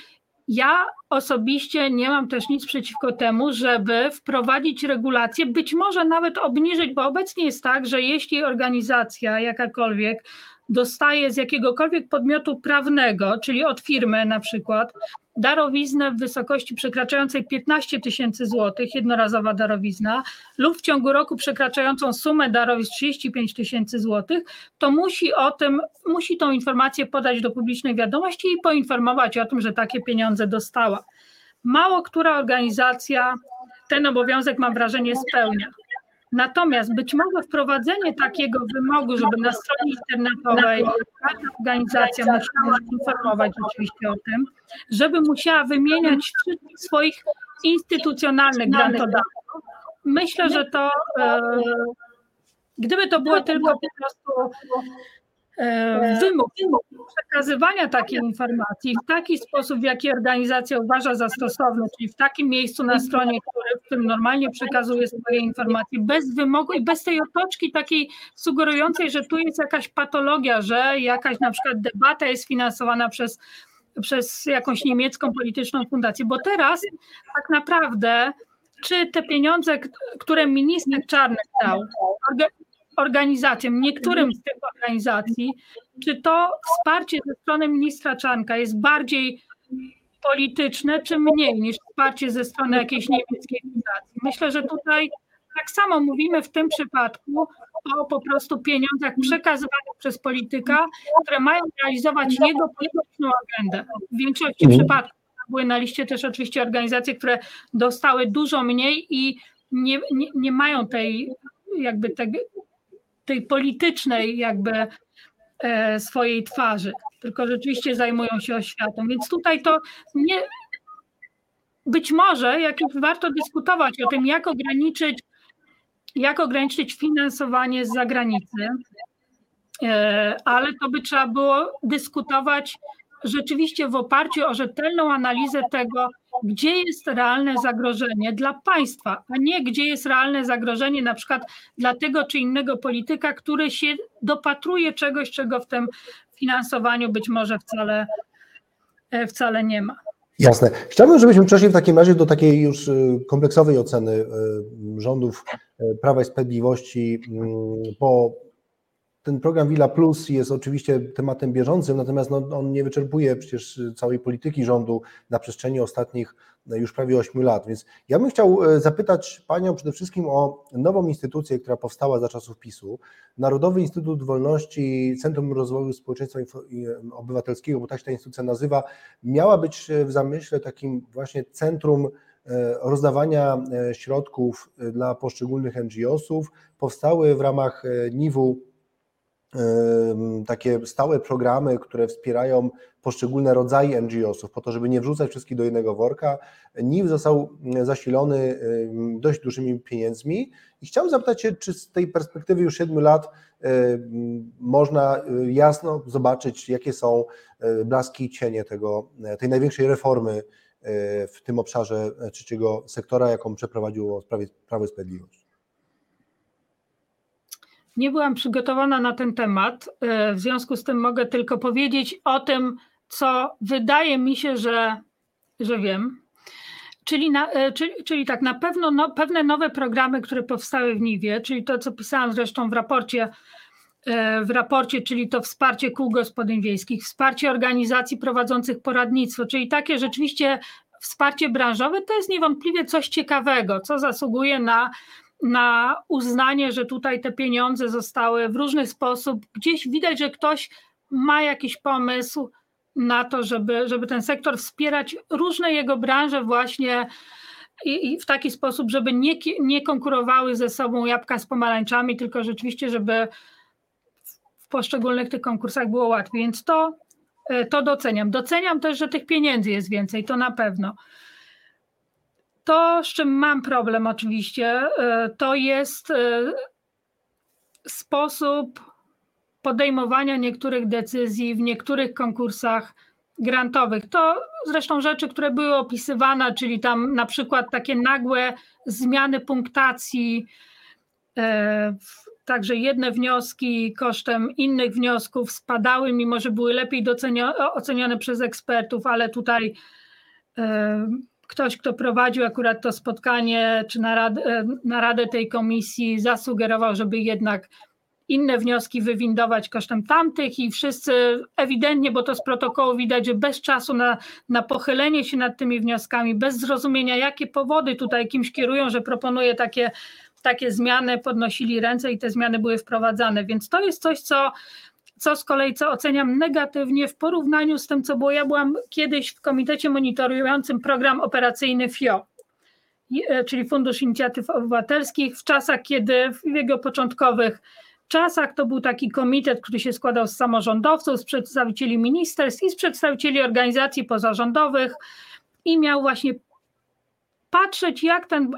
Ja osobiście nie mam też nic przeciwko temu, żeby wprowadzić regulacje, być może nawet obniżyć, bo obecnie jest tak, że jeśli organizacja jakakolwiek dostaje z jakiegokolwiek podmiotu prawnego, czyli od firmy na przykład, darowiznę w wysokości przekraczającej 15 tysięcy złotych, jednorazowa darowizna, lub w ciągu roku przekraczającą sumę darowizn 35 tysięcy złotych, to musi o tym, musi tą informację podać do publicznej wiadomości i poinformować o tym, że takie pieniądze dostała. Mało która organizacja ten obowiązek, mam wrażenie, spełnia. Natomiast być może wprowadzenie takiego wymogu, żeby na stronie internetowej organizacja musiała informować oczywiście o tym, żeby musiała wymieniać wszystkich swoich instytucjonalnych grantodawców, myślę, że to e, gdyby to było tylko po prostu wymóg przekazywania takiej informacji w taki sposób, w jaki organizacja uważa za stosowny, czyli w takim miejscu na stronie, który, w którym normalnie przekazuje swoje informacje, bez wymogu i bez tej otoczki takiej sugerującej, że tu jest jakaś patologia, że jakaś na przykład debata jest finansowana przez przez jakąś niemiecką polityczną fundację, bo teraz tak naprawdę czy te pieniądze, które minister Czarnek dał organizacjom, niektórym z tych organizacji, czy to wsparcie ze strony ministra Czarnka jest bardziej polityczne, czy mniej niż wsparcie ze strony jakiejś niemieckiej fundacji? Myślę, że tutaj tak samo mówimy w tym przypadku o po prostu pieniądzach przekazywanych przez polityka, które mają realizować jego polityczną agendę. W większości mhm. przypadków były na liście też oczywiście organizacje, które dostały dużo mniej i nie, nie, nie mają tej jakby tej, tej politycznej jakby e, swojej twarzy, tylko rzeczywiście zajmują się oświatą. Więc tutaj to nie być może jakieś warto dyskutować o tym, jak ograniczyć jak ograniczyć finansowanie z zagranicy, e, ale to by trzeba było dyskutować rzeczywiście w oparciu o rzetelną analizę tego, gdzie jest realne zagrożenie dla państwa, a nie gdzie jest realne zagrożenie na przykład dla tego czy innego polityka, który się dopatruje czegoś, czego w tym finansowaniu być może wcale, e, wcale nie ma. Jasne. Chciałbym, żebyśmy przeszli w takim razie do takiej już y, kompleksowej oceny y, rządów y, Prawa i Sprawiedliwości mm, po ten program Villa Plus jest oczywiście tematem bieżącym, natomiast no, on nie wyczerpuje przecież całej polityki rządu na przestrzeni ostatnich no, już prawie 8 lat. Więc ja bym chciał e, zapytać Panią przede wszystkim o nową instytucję, która powstała za czasów PiSu, Narodowy Instytut Wolności, Centrum Rozwoju Społeczeństwa Obywatelskiego, bo tak się ta instytucja nazywa, miała być w zamyśle takim właśnie centrum e, rozdawania e, środków dla poszczególnych NGO-sów. Powstały w ramach NIW takie stałe programy, które wspierają poszczególne rodzaje NGO-sów, po to, żeby nie wrzucać wszystkich do jednego worka. NIW został zasilony dość dużymi pieniędzmi i chciałbym zapytać się, czy z tej perspektywy już siedmiu lat można y, jasno zobaczyć, jakie są y, blaski i cienie tego, tej największej reformy y, w tym obszarze trzeciego sektora, jaką przeprowadziło Prawo i Sprawiedliwość. Nie byłam przygotowana na ten temat. E, w związku z tym mogę tylko powiedzieć o tym, co wydaje mi się, że, że wiem. Czyli, na, e, czyli, czyli tak, na pewno no, pewne nowe programy, które powstały w Niwie, czyli to, co pisałam zresztą w raporcie, e, w raporcie, czyli to wsparcie kół gospodyń wiejskich, wsparcie organizacji prowadzących poradnictwo, czyli takie rzeczywiście wsparcie branżowe, to jest niewątpliwie coś ciekawego, co zasługuje na na uznanie, że tutaj te pieniądze zostały w różny sposób, gdzieś widać, że ktoś ma jakiś pomysł na to, żeby, żeby ten sektor wspierać różne jego branże właśnie i, i w taki sposób, żeby nie, nie konkurowały ze sobą jabłka z pomarańczami, tylko rzeczywiście, żeby w poszczególnych tych konkursach było łatwiej. Więc to, to doceniam. Doceniam też, że tych pieniędzy jest więcej, to na pewno. To, z czym mam problem oczywiście, e, to jest e, sposób podejmowania niektórych decyzji w niektórych konkursach grantowych. To zresztą rzeczy, które były opisywane, czyli tam na przykład takie nagłe zmiany punktacji, e, także jedne wnioski kosztem innych wniosków spadały, mimo że były lepiej ocenione przez ekspertów, ale tutaj ktoś, kto prowadził akurat to spotkanie, czy naradę, naradę tej komisji, zasugerował, żeby jednak inne wnioski wywindować kosztem tamtych i wszyscy ewidentnie, bo to z protokołu widać, że bez czasu na, na pochylenie się nad tymi wnioskami, bez zrozumienia, jakie powody tutaj kimś kierują, że proponuje takie, takie zmiany, podnosili ręce i te zmiany były wprowadzane. Więc to jest coś, co co z kolei co oceniam negatywnie w porównaniu z tym, co było. Ja byłam kiedyś w komitecie monitorującym program operacyjny FIO, e, czyli Fundusz Inicjatyw Obywatelskich, w czasach, kiedy w jego początkowych czasach to był taki komitet, który się składał z samorządowców, z przedstawicieli ministerstw i z przedstawicieli organizacji pozarządowych i miał właśnie patrzeć, jak ten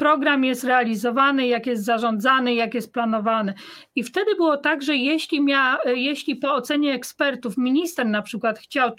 program jest realizowany, jak jest zarządzany, jak jest planowany. I wtedy było tak, że jeśli, mia, jeśli po ocenie ekspertów minister na przykład chciał,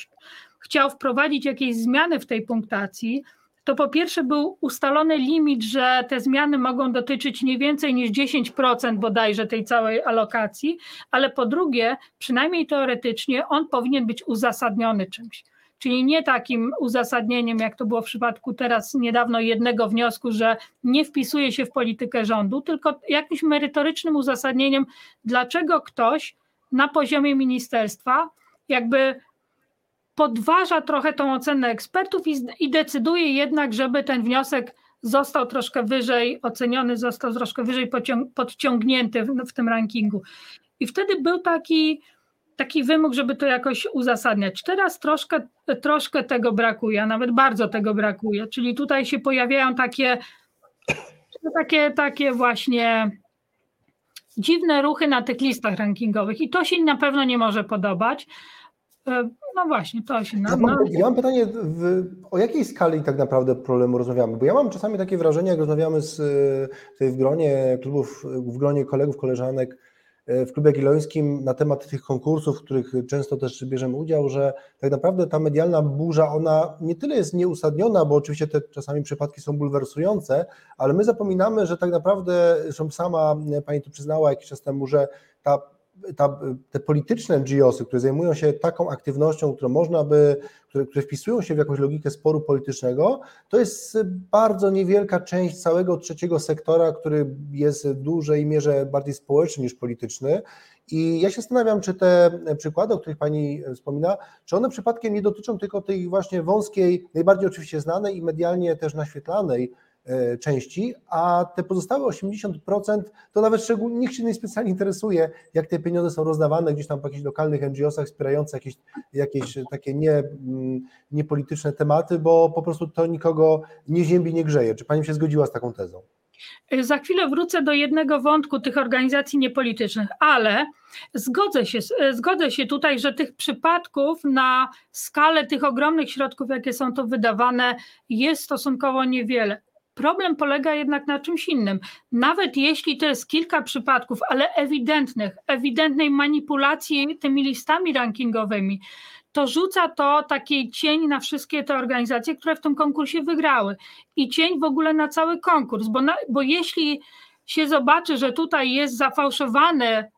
chciał wprowadzić jakieś zmiany w tej punktacji, to po pierwsze był ustalony limit, że te zmiany mogą dotyczyć nie więcej niż 10% bodajże tej całej alokacji, ale po drugie, przynajmniej teoretycznie, on powinien być uzasadniony czymś. Czyli nie takim uzasadnieniem, jak to było w przypadku teraz niedawno jednego wniosku, że nie wpisuje się w politykę rządu, tylko jakimś merytorycznym uzasadnieniem, dlaczego ktoś na poziomie ministerstwa jakby podważa trochę tą ocenę ekspertów i, i decyduje jednak, żeby ten wniosek został troszkę wyżej oceniony, został troszkę wyżej podciągnięty w, w tym rankingu. I wtedy był taki, taki wymóg, żeby to jakoś uzasadniać. Teraz troszkę, troszkę tego brakuje, a nawet bardzo tego brakuje. Czyli tutaj się pojawiają takie, takie, takie właśnie dziwne ruchy na tych listach rankingowych i to się na pewno nie może podobać. E, no właśnie, to się... Ja mam, ja mam pytanie, w, o jakiej skali tak naprawdę problemu rozmawiamy? Bo ja mam czasami takie wrażenie, jak rozmawiamy z, w gronie klubów, w gronie kolegów, koleżanek, e, w klubie jagiellońskim na temat tych konkursów, w których często też bierzemy udział, że tak naprawdę ta medialna burza, ona nie tyle jest nieusadniona, bo oczywiście te czasami przypadki są bulwersujące, ale my zapominamy, że tak naprawdę, zresztą sama pani tu przyznała jakiś czas temu, że ta ta, te polityczne NGOsy, które zajmują się taką aktywnością, którą można by, które, które wpisują się w jakąś logikę sporu politycznego, to jest bardzo niewielka część całego trzeciego sektora, który jest w dużej mierze bardziej społeczny niż polityczny. I ja się zastanawiam, czy te przykłady, o których Pani wspomina, czy one przypadkiem nie dotyczą tylko tej właśnie wąskiej, najbardziej oczywiście znanej i medialnie też naświetlanej części, a te pozostałe 80% to nawet szczególnie nikt się nie specjalnie interesuje, jak te pieniądze są rozdawane gdzieś tam po jakichś lokalnych NGO-sach wspierających jakieś, jakieś takie nie, mm, niepolityczne tematy, bo po prostu to nikogo nie ziębi, nie grzeje. Czy Pani się zgodziła z taką tezą? E, za chwilę wrócę do jednego wątku tych organizacji niepolitycznych, ale zgodzę się, e, zgodzę się tutaj, że tych przypadków na skalę tych ogromnych środków, jakie są to wydawane, jest stosunkowo niewiele. Problem polega jednak na czymś innym. Nawet jeśli to jest kilka przypadków, ale ewidentnych, ewidentnej manipulacji tymi listami rankingowymi, to rzuca to taki cień na wszystkie te organizacje, które w tym konkursie wygrały. I cień w ogóle na cały konkurs, bo, na, bo jeśli się zobaczy, że tutaj jest zafałszowany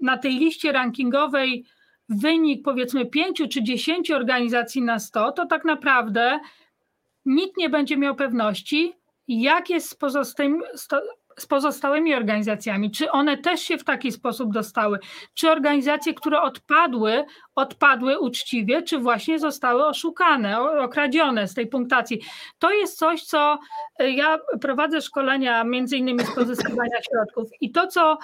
na tej liście rankingowej wynik powiedzmy pięciu czy dziesięciu organizacji na sto, to tak naprawdę nikt nie będzie miał pewności, jak jest z, pozostałymi, z pozostałymi organizacjami? Czy one też się w taki sposób dostały? Czy organizacje, które odpadły, odpadły uczciwie, czy właśnie zostały oszukane, okradzione z tej punktacji? To jest coś, co y, ja prowadzę szkolenia między innymi z pozyskiwania środków i to, co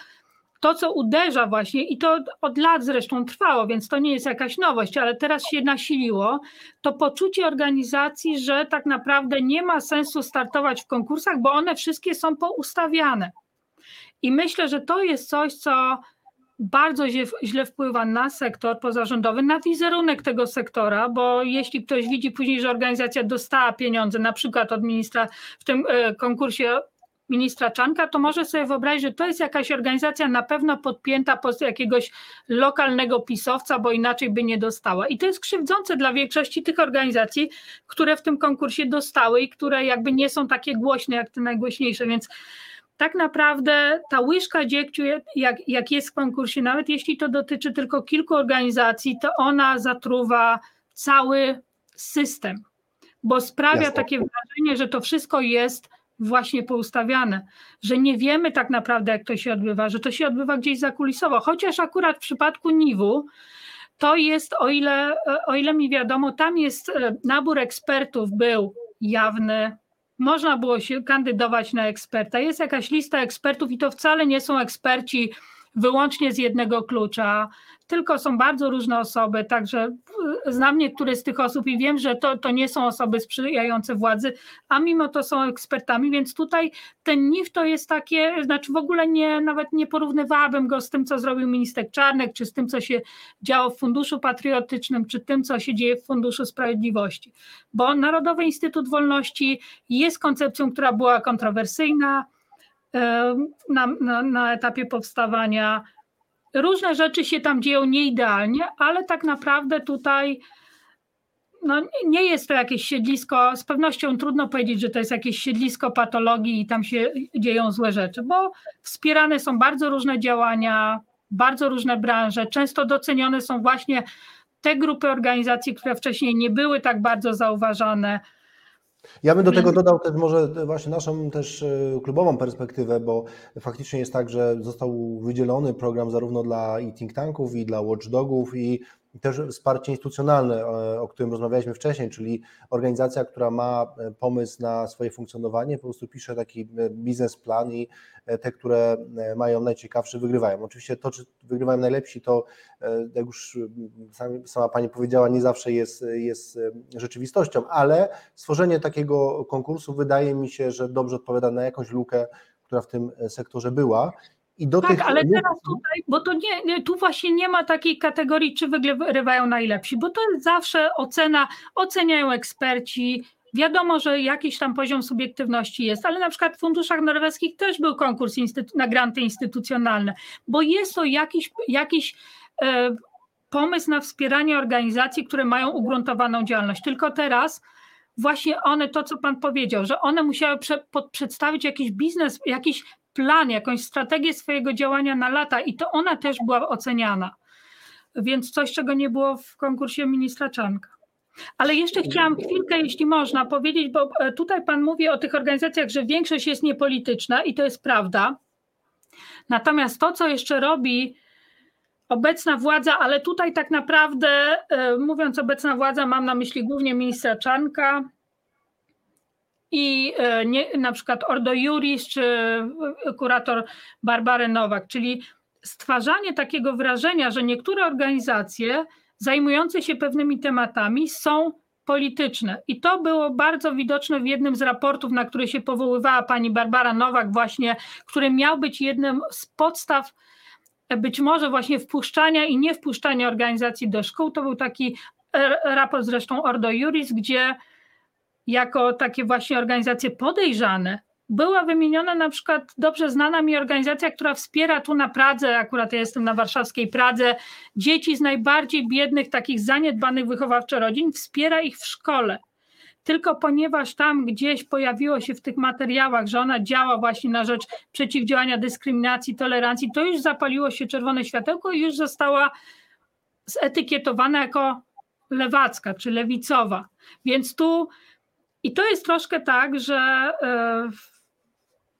to, co uderza właśnie, i to od lat zresztą trwało, więc to nie jest jakaś nowość, ale teraz się nasiliło, to poczucie organizacji, że tak naprawdę nie ma sensu startować w konkursach, bo one wszystkie są poustawiane. I myślę, że to jest coś, co bardzo źle wpływa na sektor pozarządowy, na wizerunek tego sektora, bo jeśli ktoś widzi później, że organizacja dostała pieniądze, na przykład od ministra w tym e, konkursie ministra Czanka, to może sobie wyobrazić, że to jest jakaś organizacja na pewno podpięta pod jakiegoś lokalnego pisowca, bo inaczej by nie dostała. I to jest krzywdzące dla większości tych organizacji, które w tym konkursie dostały i które jakby nie są takie głośne jak te najgłośniejsze, więc tak naprawdę ta łyżka dziegciu, jak, jak jest w konkursie, nawet jeśli to dotyczy tylko kilku organizacji, to ona zatruwa cały system, bo sprawia Jasne. takie wrażenie, że to wszystko jest właśnie poustawiane, że nie wiemy tak naprawdę, jak to się odbywa, że to się odbywa gdzieś zakulisowo. Chociaż akurat w przypadku Niwu to jest, o ile, o ile mi wiadomo, tam jest e, nabór ekspertów był jawny. Można było się kandydować na eksperta. Jest jakaś lista ekspertów i to wcale nie są eksperci wyłącznie z jednego klucza, tylko są bardzo różne osoby, także znam niektóre z tych osób i wiem, że to, to nie są osoby sprzyjające władzy, a mimo to są ekspertami, więc tutaj ten NIF to jest takie, znaczy w ogóle nie, nawet nie porównywałabym go z tym, co zrobił minister Czarnek, czy z tym, co się działo w Funduszu Patriotycznym, czy tym, co się dzieje w Funduszu Sprawiedliwości, bo Narodowy Instytut Wolności jest koncepcją, która była kontrowersyjna, na, na, na etapie powstawania. Różne rzeczy się tam dzieją nieidealnie, ale tak naprawdę tutaj no, nie jest to jakieś siedlisko, z pewnością trudno powiedzieć, że to jest jakieś siedlisko patologii i tam się dzieją złe rzeczy, bo wspierane są bardzo różne działania, bardzo różne branże. Często docenione są właśnie te grupy organizacji, które wcześniej nie były tak bardzo zauważane. Ja bym do tego dodał też może właśnie naszą też e, klubową perspektywę, bo faktycznie jest tak, że został wydzielony program zarówno dla i think tanków, i dla watchdogów, i też wsparcie instytucjonalne, e, o którym rozmawialiśmy wcześniej, czyli organizacja, która ma e, pomysł na swoje funkcjonowanie, po prostu pisze taki biznesplan i te, które mają najciekawsze, wygrywają. Oczywiście to, czy wygrywają najlepsi, to jak już sama Pani powiedziała, nie zawsze jest, jest rzeczywistością, ale stworzenie takiego konkursu wydaje mi się, że dobrze odpowiada na jakąś lukę, która w tym sektorze była. I do tak, tych... ale teraz tutaj, bo to nie, tu właśnie nie ma takiej kategorii, czy wygrywają najlepsi, bo to jest zawsze ocena, oceniają eksperci, Wiadomo, że jakiś tam poziom subiektywności jest, ale na przykład w funduszach norweskich też był konkurs na granty instytucjonalne, bo jest to jakiś, jakiś e, pomysł na wspieranie organizacji, które mają ugruntowaną działalność. Tylko teraz właśnie one, to co Pan powiedział, że one musiały prze, pod, przedstawić jakiś biznes, jakiś plan, jakąś strategię swojego działania na lata i to ona też była oceniana. Więc coś, czego nie było w konkursie ministra Czanka. Ale jeszcze chciałam chwilkę, jeśli można, powiedzieć, bo e, tutaj Pan mówi o tych organizacjach, że większość jest niepolityczna i to jest prawda. Natomiast to, co jeszcze robi obecna władza, ale tutaj tak naprawdę, e, mówiąc obecna władza, mam na myśli głównie ministra Czanka i e, nie, na przykład Ordo Juris czy kurator Barbary Nowak, czyli stwarzanie takiego wrażenia, że niektóre organizacje zajmujące się pewnymi tematami są polityczne. I to było bardzo widoczne w jednym z raportów, na który się powoływała pani Barbara Nowak, właśnie, który miał być jednym z podstaw być może właśnie wpuszczania i nie wpuszczania organizacji do szkół. To był taki e, raport zresztą Ordo Juris, gdzie jako takie właśnie organizacje podejrzane była wymieniona na przykład dobrze znana mi organizacja, która wspiera tu na Pradze, akurat ja jestem na warszawskiej Pradze, dzieci z najbardziej biednych, takich zaniedbanych wychowawczo rodzin, wspiera ich w szkole. Tylko ponieważ tam gdzieś pojawiło się w tych materiałach, że ona działa właśnie na rzecz przeciwdziałania dyskryminacji, tolerancji, to już zapaliło się czerwone światełko i już została zetykietowana jako lewacka czy lewicowa. Więc tu i to jest troszkę tak, że yy,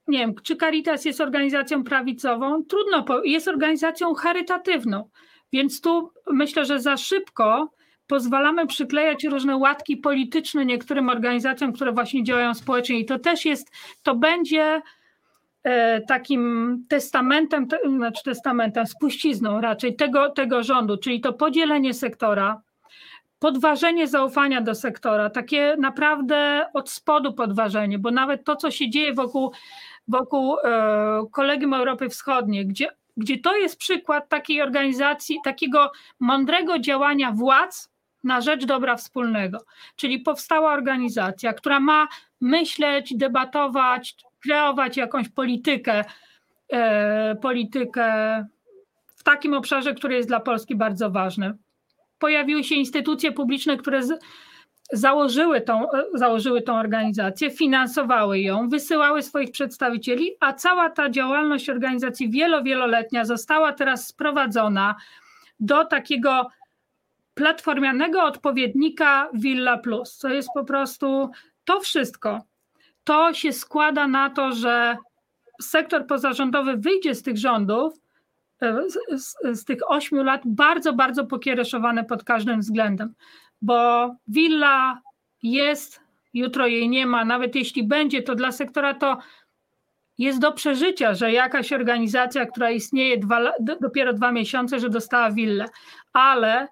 nie wiem, czy Caritas jest organizacją prawicową? Trudno, jest organizacją charytatywną, więc tu myślę, że za szybko pozwalamy przyklejać różne łatki polityczne niektórym organizacjom, które właśnie działają społecznie i to też jest, to będzie e, takim testamentem, znaczy testamentem, spuścizną raczej tego, tego rządu, czyli to podzielenie sektora, podważenie zaufania do sektora, takie naprawdę od spodu podważenie, bo nawet to, co się dzieje wokół wokół e, Kolegium Europy Wschodniej, gdzie, gdzie to jest przykład takiej organizacji, takiego mądrego działania władz na rzecz dobra wspólnego. Czyli powstała organizacja, która ma myśleć, debatować, kreować jakąś politykę, e, politykę w takim obszarze, który jest dla Polski bardzo ważny. Pojawiły się instytucje publiczne, które z, założyły tą, założyły tą organizację, finansowały ją, wysyłały swoich przedstawicieli, a cała ta działalność organizacji wielo, wieloletnia została teraz sprowadzona do takiego platformianego odpowiednika Villa Plus, co jest po prostu to wszystko. To się składa na to, że sektor pozarządowy wyjdzie z tych rządów, e, z, z, z tych ośmiu lat bardzo, bardzo pokiereszowany pod każdym względem bo willa jest, jutro jej nie ma, nawet jeśli będzie, to dla sektora to jest do przeżycia, że jakaś organizacja, która istnieje dwa, dopiero dwa miesiące, że dostała willę, ale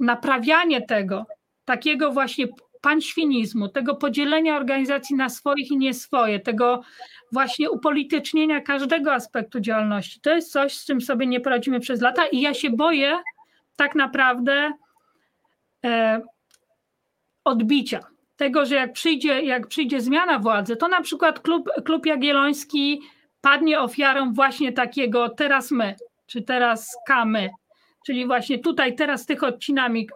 naprawianie tego, takiego właśnie panświnizmu, tego podzielenia organizacji na swoich i nie swoje, tego właśnie upolitycznienia każdego aspektu działalności, to jest coś, z czym sobie nie poradzimy przez lata i ja się boję tak naprawdę e, odbicia tego, że jak przyjdzie, jak przyjdzie zmiana władzy, to na przykład klub, klub Jagielloński padnie ofiarą właśnie takiego teraz my, czy teraz kamy, czyli właśnie tutaj teraz tych odcinamy,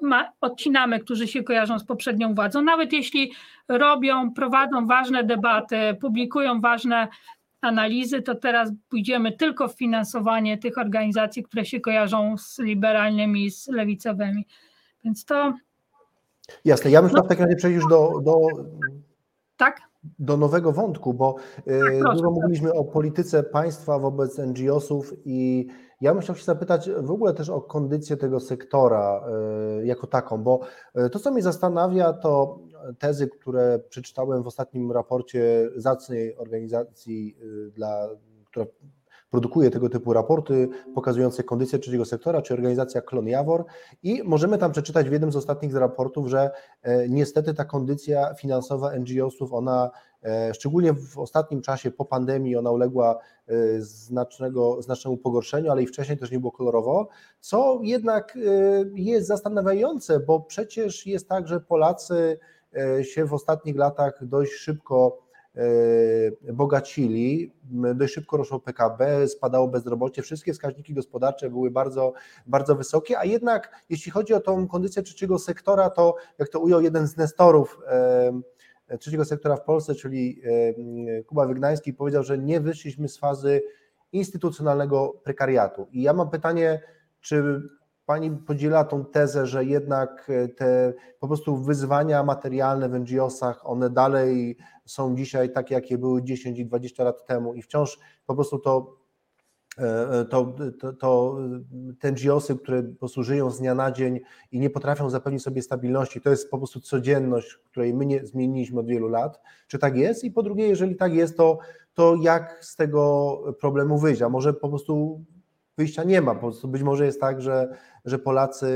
odcinamy, którzy się kojarzą z poprzednią władzą, nawet jeśli robią, prowadzą ważne debaty, publikują ważne analizy, to teraz pójdziemy tylko w finansowanie tych organizacji, które się kojarzą z liberalnymi, z lewicowymi. Więc to Jasne, ja bym no, w takim razie przejść już do, do, tak? Do nowego wątku, bo tak, dużo mówiliśmy o polityce państwa wobec NGO-sów i ja bym chciał się zapytać w ogóle też o kondycję tego sektora y, jako taką, bo y, to, co mnie zastanawia, to tezy, które przeczytałem w ostatnim raporcie zacnej organizacji, dla, która produkuje tego typu raporty pokazujące kondycję trzeciego sektora, czy organizacja Klon Jawor i możemy tam przeczytać w jednym z ostatnich raportów, że e, niestety ta kondycja finansowa NGO-sów, ona e, szczególnie w ostatnim czasie po pandemii, ona uległa e, znacznego, znacznemu pogorszeniu, ale i wcześniej też nie było kolorowo, co jednak jest zastanawiające, bo przecież jest tak, że Polacy się w ostatnich latach dość szybko bogacili, dość szybko rosło PKB, spadało bezrobocie, wszystkie wskaźniki gospodarcze były bardzo, bardzo wysokie, a jednak jeśli chodzi o tą kondycję trzeciego sektora, to jak to ujął jeden z nestorów e, trzeciego sektora w Polsce, czyli e, Kuba Wygnański, powiedział, że nie wyszliśmy z fazy instytucjonalnego prekariatu. I ja mam pytanie, czy Pani podziela tą tezę, że jednak te po prostu wyzwania materialne w NGO-sach, one dalej są dzisiaj takie, jakie były 10 i 20 lat temu i wciąż po prostu to, e, e, to, to, to te NGOsy, które po prostu żyją z dnia na dzień i nie potrafią zapewnić sobie stabilności, to jest po prostu codzienność, której my nie zmieniliśmy od wielu lat. Czy tak jest? I po drugie, jeżeli tak jest, to, to jak z tego problemu wyjść? A może po prostu wyjścia nie ma. Po prostu być może jest tak, że, że Polacy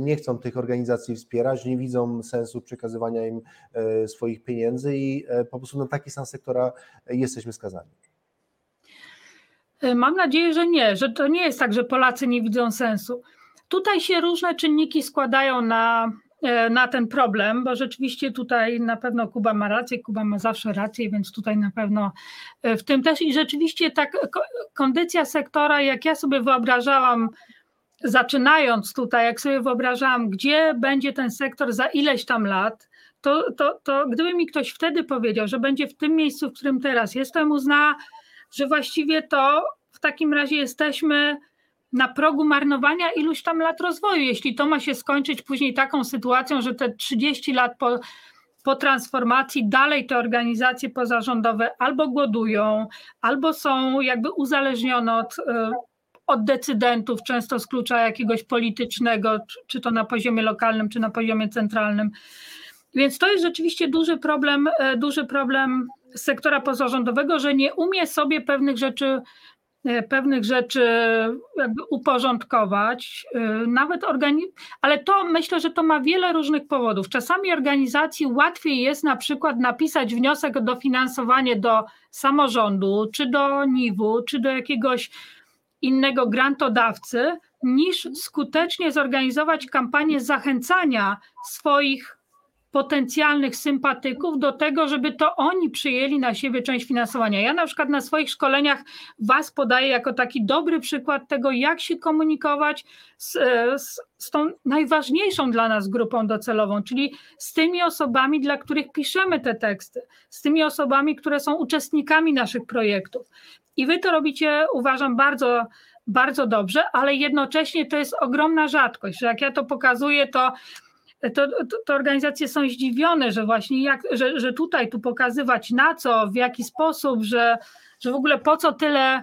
nie chcą tych organizacji wspierać, nie widzą sensu przekazywania im e, swoich pieniędzy i e, po prostu na taki stan sektora jesteśmy skazani. E, mam nadzieję, że nie, że to nie jest tak, że Polacy nie widzą sensu. Tutaj się różne czynniki składają na, na ten problem, bo rzeczywiście tutaj na pewno Kuba ma rację, Kuba ma zawsze rację, więc tutaj na pewno w tym też i rzeczywiście tak kondycja sektora, jak ja sobie wyobrażałam zaczynając tutaj, jak sobie wyobrażałam, gdzie będzie ten sektor za ileś tam lat, to, to, to gdyby mi ktoś wtedy powiedział, że będzie w tym miejscu, w którym teraz jestem, uzna, że właściwie to w takim razie jesteśmy na progu marnowania iluś tam lat rozwoju. Jeśli to ma się skończyć później taką sytuacją, że te 30 lat po, po transformacji dalej te organizacje pozarządowe albo głodują, albo są jakby uzależnione od e, od decydentów, często z klucza jakiegoś politycznego, czy to na poziomie lokalnym, czy na poziomie centralnym. Więc to jest rzeczywiście duży problem, e, duży problem sektora pozarządowego, że nie umie sobie pewnych rzeczy, e, pewnych rzeczy jakby uporządkować, e, nawet organi- ale to myślę, że to ma wiele różnych powodów. Czasami organizacji łatwiej jest na przykład napisać wniosek o dofinansowanie do samorządu, czy do NIW, czy do jakiegoś innego grantodawcy, niż skutecznie zorganizować kampanię zachęcania swoich potencjalnych sympatyków do tego, żeby to oni przyjęli na siebie część finansowania. Ja na przykład na swoich szkoleniach Was podaję jako taki dobry przykład tego, jak się komunikować z, z, z tą najważniejszą dla nas grupą docelową, czyli z tymi osobami, dla których piszemy te teksty, z tymi osobami, które są uczestnikami naszych projektów. I wy to robicie, uważam, bardzo, bardzo dobrze, ale jednocześnie to jest ogromna rzadkość, że jak ja to pokazuję, to to, to, to, organizacje są zdziwione, że właśnie jak, że, że tutaj tu pokazywać na co, w jaki sposób, że, że w ogóle po co tyle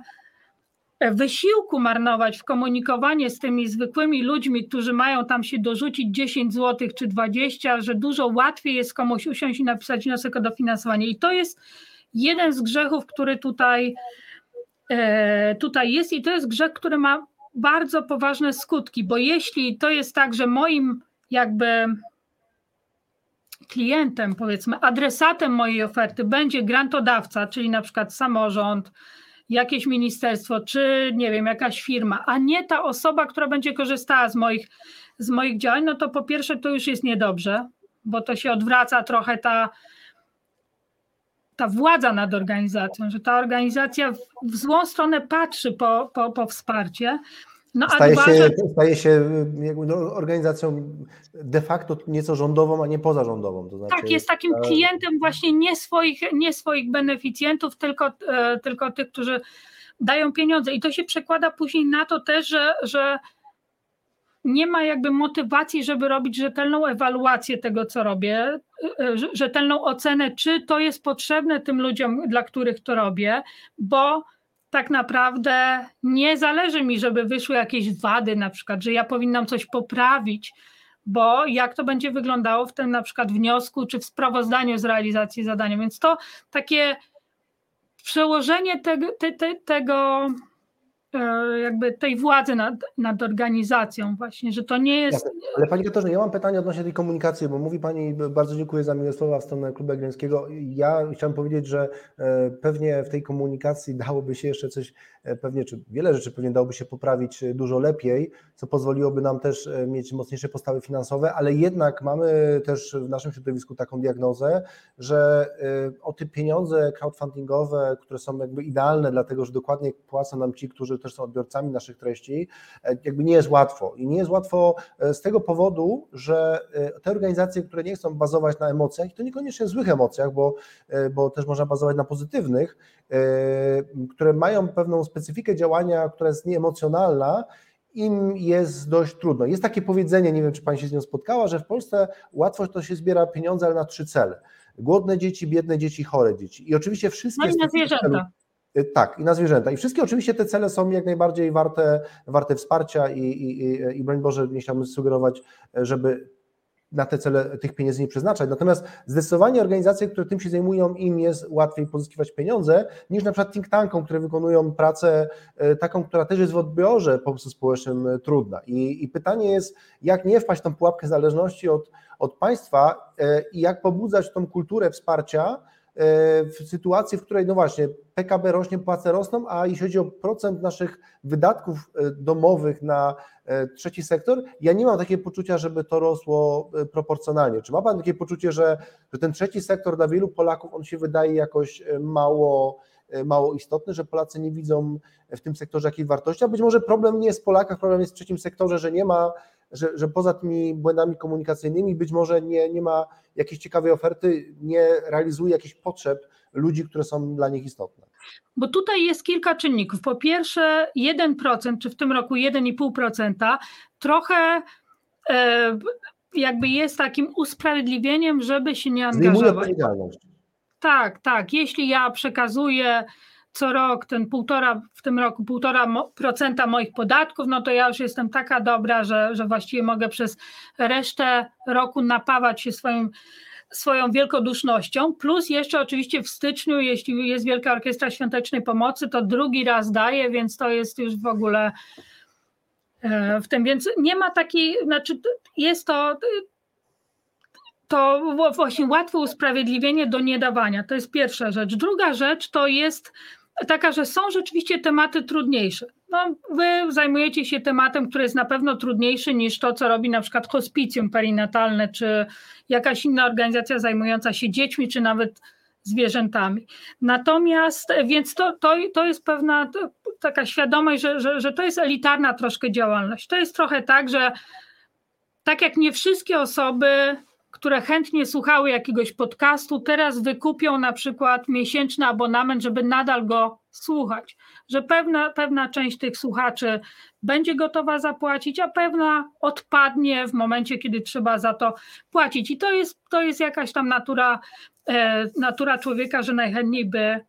wysiłku marnować w komunikowanie z tymi zwykłymi ludźmi, którzy mają tam się dorzucić 10 zł czy 20, że dużo łatwiej jest komuś usiąść i napisać wniosek o dofinansowanie. I to jest jeden z grzechów, który tutaj, e, tutaj jest, i to jest grzech, który ma bardzo poważne skutki, bo jeśli to jest tak, że moim jakby klientem, powiedzmy, adresatem mojej oferty będzie grantodawca, czyli na przykład samorząd, jakieś ministerstwo, czy nie wiem, jakaś firma, a nie ta osoba, która będzie korzystała z moich, z moich działań, no to po pierwsze to już jest niedobrze, bo to się odwraca trochę ta, ta władza nad organizacją, że ta organizacja w, w złą stronę patrzy po, po, po wsparcie, no, staje, się, że... staje się no, organizacją de facto nieco rządową, a nie pozarządową. To znaczy, tak, jest takim klientem właśnie nie swoich, nie swoich beneficjentów, tylko, e, tylko tych, którzy dają pieniądze. I to się przekłada później na to też, że, że nie ma jakby motywacji, żeby robić rzetelną ewaluację tego, co robię, e, e, rzetelną ocenę, czy to jest potrzebne tym ludziom, dla których to robię, bo tak naprawdę nie zależy mi, żeby wyszły jakieś wady, na przykład, że ja powinnam coś poprawić, bo jak to będzie wyglądało w tym na przykład wniosku czy w sprawozdaniu z realizacji zadania. Więc to takie przełożenie tego, te, te, tego jakby tej władzy nad, nad organizacją właśnie, że to nie jest... Ale Pani Katarzyna, ja mam pytanie odnośnie tej komunikacji, bo mówi Pani, bardzo dziękuję za miłe słowa w stronę Klubu Jagiellońskiego. Ja chciałem powiedzieć, że e, pewnie w tej komunikacji dałoby się jeszcze coś, e, pewnie, czy wiele rzeczy pewnie dałoby się poprawić dużo lepiej, co pozwoliłoby nam też mieć mocniejsze postawy finansowe, ale jednak mamy też w naszym środowisku taką diagnozę, że o te pieniądze crowdfundingowe, które są jakby idealne, dlatego że dokładnie płacą nam ci, którzy też są odbiorcami naszych treści, e, jakby nie jest łatwo. I nie jest łatwo e, z tego powodu, że e, te organizacje, które nie chcą bazować na emocjach, i to niekoniecznie złych emocjach, bo, bo też można bazować na pozytywnych, które mają pewną specyfikę działania, która jest nieemocjonalna, im jest dość trudno. Jest takie powiedzenie, nie wiem, czy Pani się z nią spotkała, że w Polsce łatwo to się zbiera pieniądze, ale na trzy cele. Głodne dzieci, biedne dzieci, chore dzieci. I oczywiście wszystkie... No i na zwierzęta. Y, tak, i na zwierzęta. I wszystkie oczywiście te cele są jak najbardziej warte, warte wsparcia i, i, i, i broń Boże, nie chciałbym sugerować, żeby na te cele tych pieniędzy nie przeznaczać. Natomiast zdecydowanie organizacje, które tym się zajmują, im jest łatwiej pozyskiwać pieniądze niż na przykład think tankom, które wykonują pracę y, taką, która też jest w odbiorze po prostu społecznym y, trudna. I, i pytanie jest, jak nie wpaść w tą pułapkę zależności od, od państwa i jak pobudzać tą kulturę wsparcia, E, w sytuacji, w której, no właśnie, PKB rośnie, płace rosną, a jeśli chodzi o procent naszych wydatków e, domowych na e, trzeci sektor, ja nie mam takiego poczucia, żeby to rosło proporcjonalnie. Czy ma Pan takie poczucie, że, że ten trzeci sektor dla wielu Polaków, on się wydaje jakoś mało, mało istotny, że Polacy nie widzą w tym sektorze jakiejś wartości, a być może problem nie jest w Polakach, problem jest w trzecim sektorze, że nie ma że, że poza tymi błędami komunikacyjnymi być może nie, nie ma jakiejś ciekawej oferty, nie realizuje jakichś potrzeb ludzi, które są dla nich istotne. Bo tutaj jest kilka czynników. Po pierwsze, 1%, czy w tym roku 1,5%, trochę e, jakby jest takim usprawiedliwieniem, żeby się nie angażować. Zdejmuje odpowiedzialność. Tak, tak. Jeśli ja przekazuję co rok ten półtora, w tym roku półtora procenta moich podatków, no to ja już jestem taka dobra, że, że właściwie mogę przez resztę roku napawać się swoim, swoją wielkodusznością, plus jeszcze oczywiście w styczniu, jeśli jest Wielka Orkiestra Świątecznej Pomocy, to drugi raz daje, więc to jest już w ogóle e, w tym, więc nie ma takiej, znaczy jest to to właśnie łatwe usprawiedliwienie do niedawania. To jest pierwsza rzecz. Druga rzecz to jest taka, że są rzeczywiście tematy trudniejsze. No, wy zajmujecie się tematem, który jest na pewno trudniejszy niż to, co robi na przykład hospicjum perinatalne, czy jakaś inna organizacja zajmująca się dziećmi, czy nawet zwierzętami. Natomiast, więc to, to, to jest pewna taka świadomość, że, że, że to jest elitarna troszkę działalność. To jest trochę tak, że tak jak nie wszystkie osoby które chętnie słuchały jakiegoś podcastu, teraz wykupią na przykład miesięczny abonament, żeby nadal go słuchać. Że pewna, pewna część tych słuchaczy będzie gotowa zapłacić, a pewna odpadnie w momencie, kiedy trzeba za to płacić. I to jest, to jest jakaś tam natura, e, natura człowieka, że najchętniej by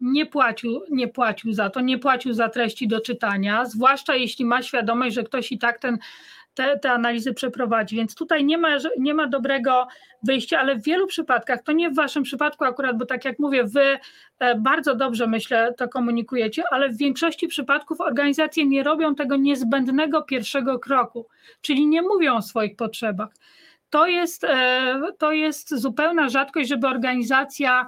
nie płacił, nie płacił za to, nie płacił za treści do czytania, zwłaszcza jeśli ma świadomość, że ktoś i tak ten te, te analizy przeprowadzi. Więc tutaj nie ma, nie ma dobrego wyjścia, ale w wielu przypadkach, to nie w waszym przypadku akurat, bo tak jak mówię, wy e, bardzo dobrze myślę to komunikujecie, ale w większości przypadków organizacje nie robią tego niezbędnego pierwszego kroku, czyli nie mówią o swoich potrzebach. To jest, e, to jest zupełna rzadkość, żeby organizacja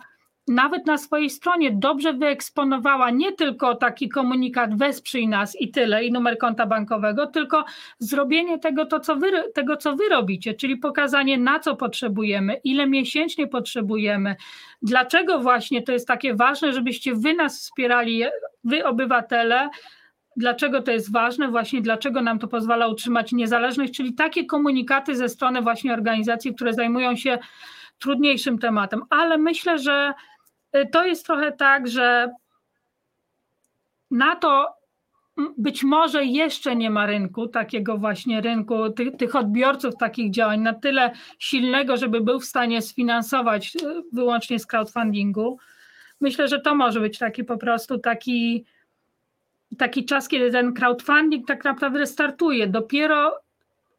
nawet na swojej stronie dobrze wyeksponowała nie tylko taki komunikat wesprzyj nas i tyle, i numer konta bankowego, tylko zrobienie tego, to, co wy, tego, co wy robicie, czyli pokazanie na co potrzebujemy, ile miesięcznie potrzebujemy, dlaczego właśnie to jest takie ważne, żebyście wy nas wspierali, wy obywatele, dlaczego to jest ważne, właśnie dlaczego nam to pozwala utrzymać niezależność, czyli takie komunikaty ze strony właśnie organizacji, które zajmują się trudniejszym tematem, ale myślę, że to jest trochę tak, że na to być może jeszcze nie ma rynku, takiego właśnie rynku, tych, tych odbiorców takich działań na tyle silnego, żeby był w stanie sfinansować y, wyłącznie z crowdfundingu. Myślę, że to może być taki po prostu taki, taki czas, kiedy ten crowdfunding tak naprawdę startuje. Dopiero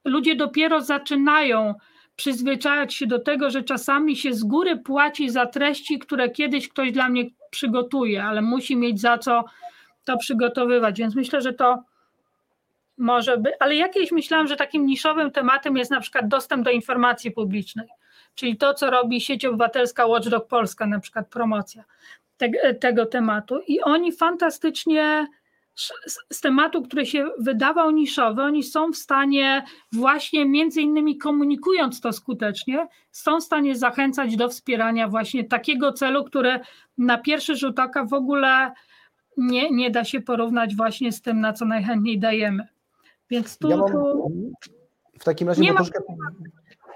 ludzie dopiero zaczynają przyzwyczajać się do tego, że czasami się z góry płaci za treści, które kiedyś ktoś dla mnie przygotuje, ale musi mieć za co to przygotowywać. Więc myślę, że to może być, ale jakieś myślałam, że takim niszowym tematem jest na przykład dostęp do informacji publicznej, czyli to, co robi sieć obywatelska Watchdog Polska, na przykład promocja te, tego tematu. I oni fantastycznie z tematu, który się wydawał niszowy, oni są w stanie właśnie między innymi komunikując to skutecznie, są w stanie zachęcać do wspierania właśnie takiego celu, które na pierwszy rzut oka w ogóle nie, nie da się porównać właśnie z tym, na co najchętniej dajemy. Więc tu, ja mam, tu w takim razie troszkę,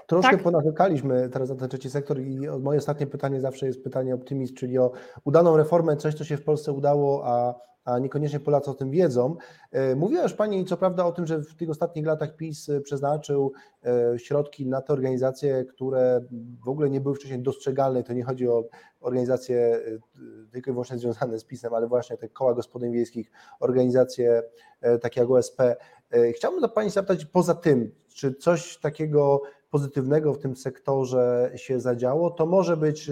troszkę tak? ponawykaliśmy teraz na ten trzeci sektor i moje ostatnie pytanie zawsze jest pytanie optymizm, czyli o udaną reformę, coś co się w Polsce udało, a a niekoniecznie Polacy o tym wiedzą. E, mówiła już Pani co prawda o tym, że w tych ostatnich latach PiS e, przeznaczył e, środki na te organizacje, które w ogóle nie były wcześniej dostrzegalne. To nie chodzi o organizacje tylko i wyłącznie związane z PiSem, ale właśnie te koła gospodyń wiejskich, organizacje takie jak OSP. Chciałbym do Pani zapytać poza tym, czy coś takiego pozytywnego w tym sektorze się zadziało, to może być,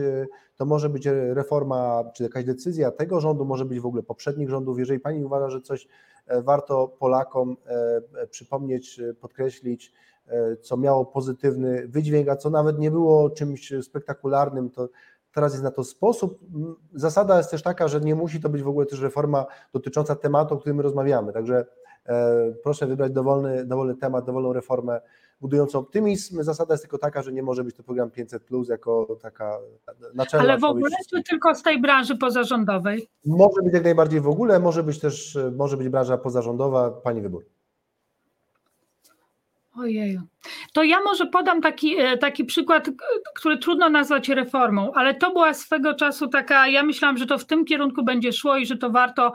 to może być reforma, czy jakaś decyzja tego rządu, może być w ogóle poprzednich rządów. Jeżeli Pani uważa, że coś e, warto Polakom e, przypomnieć, podkreślić, e, co miało pozytywny wydźwięk, a co nawet nie było czymś spektakularnym, to teraz jest na to sposób. Zasada jest też taka, że nie musi to być w ogóle też reforma dotycząca tematu, o którym my rozmawiamy. Także proszę wybrać dowolny, dowolny temat, dowolną reformę budującą optymizm. Zasada jest tylko taka, że nie może być to program 500 plus jako taka naczelna. Ale w ogóle czy tylko z tej branży pozarządowej? Może być jak najbardziej w ogóle, może być też może być branża pozarządowa, pani wybór. Ojeju. To ja może podam taki, e, taki przykład, który trudno nazwać reformą, ale to była swego czasu taka, ja myślałam, że to w tym kierunku będzie szło i że to warto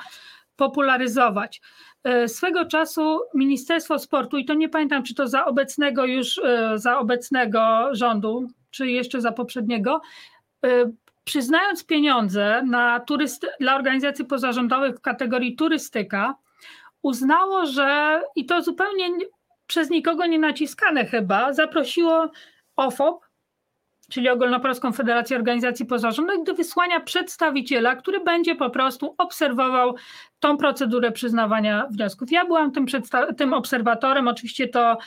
popularyzować. E, swego czasu Ministerstwo Sportu, i to nie pamiętam, czy to za obecnego już, e, za obecnego rządu, czy jeszcze za poprzedniego, e, przyznając pieniądze na turysty, dla organizacji pozarządowych w kategorii turystyka, uznało, że i to zupełnie przez nikogo nie naciskane chyba, zaprosiło OFOP, czyli Ogólnopolską Federację Organizacji Pozarządowych, do wysłania przedstawiciela, który będzie po prostu obserwował tą procedurę przyznawania wniosków. Ja byłam tym, tym obserwatorem, oczywiście to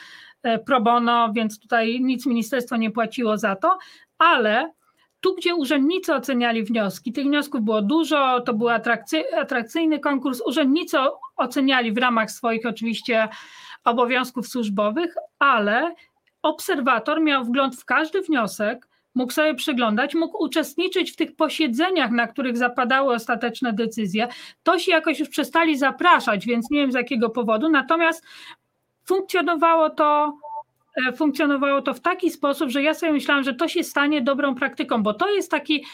e, pro bono, więc tutaj nic ministerstwo nie płaciło za to, ale tu, gdzie urzędnicy oceniali wnioski, tych wniosków było dużo, to był atrakcyjny konkurs, urzędnicy oceniali w ramach swoich oczywiście obowiązków służbowych, ale obserwator miał wgląd w każdy wniosek, mógł sobie przyglądać, mógł uczestniczyć w tych posiedzeniach, na których zapadały ostateczne decyzje. To się jakoś już przestali zapraszać, więc nie wiem z jakiego powodu, natomiast funkcjonowało to e, funkcjonowało to w taki sposób, że ja sobie myślałam, że to się stanie dobrą praktyką, bo to jest taki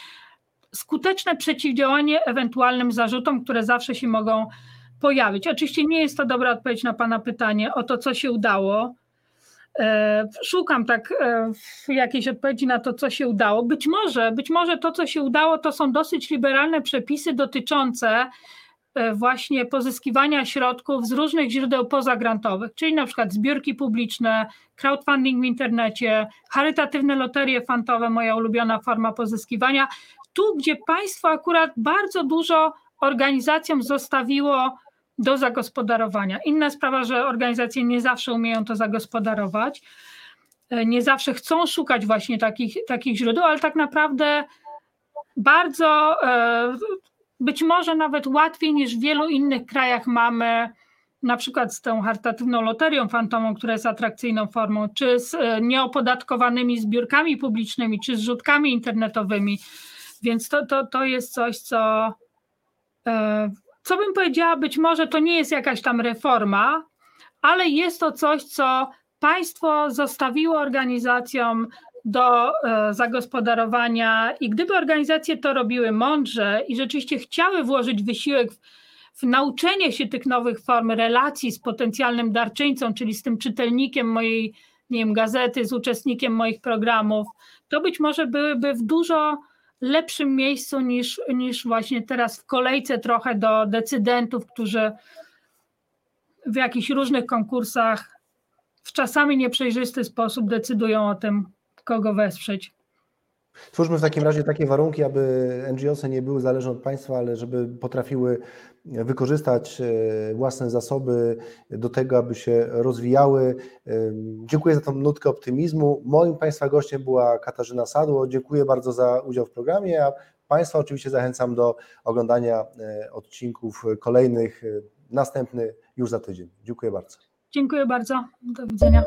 skuteczne przeciwdziałanie ewentualnym zarzutom, które zawsze się mogą pojawić. Oczywiście nie jest to dobra odpowiedź na Pana pytanie o to, co się udało, szukam tak e, jakiejś odpowiedzi na to, co się udało. Być może, być może to, co się udało, to są dosyć liberalne przepisy dotyczące e, właśnie pozyskiwania środków z różnych źródeł pozagrantowych, czyli na przykład zbiórki publiczne, crowdfunding w internecie, charytatywne loterie fantowe, moja ulubiona forma pozyskiwania. Tu, gdzie państwo akurat bardzo dużo organizacjom zostawiło do zagospodarowania. Inna sprawa, że organizacje nie zawsze umieją to zagospodarować, e, nie zawsze chcą szukać właśnie takich, takich źródeł, ale tak naprawdę bardzo, e, być może nawet łatwiej niż w wielu innych krajach mamy, na przykład z tą charytatywną loterią fantomą, która jest atrakcyjną formą, czy z e, nieopodatkowanymi zbiórkami publicznymi, czy z rzutkami internetowymi. Więc to, to, to jest coś, co, co bym powiedziała, być może to nie jest jakaś tam reforma, ale jest to coś, co państwo zostawiło organizacjom do e, zagospodarowania i gdyby organizacje to robiły mądrze i rzeczywiście chciały włożyć wysiłek w, w nauczenie się tych nowych form relacji z potencjalnym darczyńcą, czyli z tym czytelnikiem mojej nie wiem, gazety, z uczestnikiem moich programów, to być może byłyby w dużo lepszym miejscu niż, niż właśnie teraz w kolejce trochę do decydentów, którzy w jakichś różnych konkursach w czasami nieprzejrzysty sposób decydują o tym, kogo wesprzeć. Twórzmy w takim razie takie warunki, aby NGOsy nie były zależne od państwa, ale żeby potrafiły wykorzystać e, własne zasoby do tego, aby się rozwijały. E, dziękuję za tą nutkę optymizmu. Moim Państwa gościem była Katarzyna Sadło. Dziękuję bardzo za udział w programie, a Państwa oczywiście zachęcam do oglądania e, odcinków kolejnych. Następny już za tydzień. Dziękuję bardzo. Dziękuję bardzo. Do widzenia.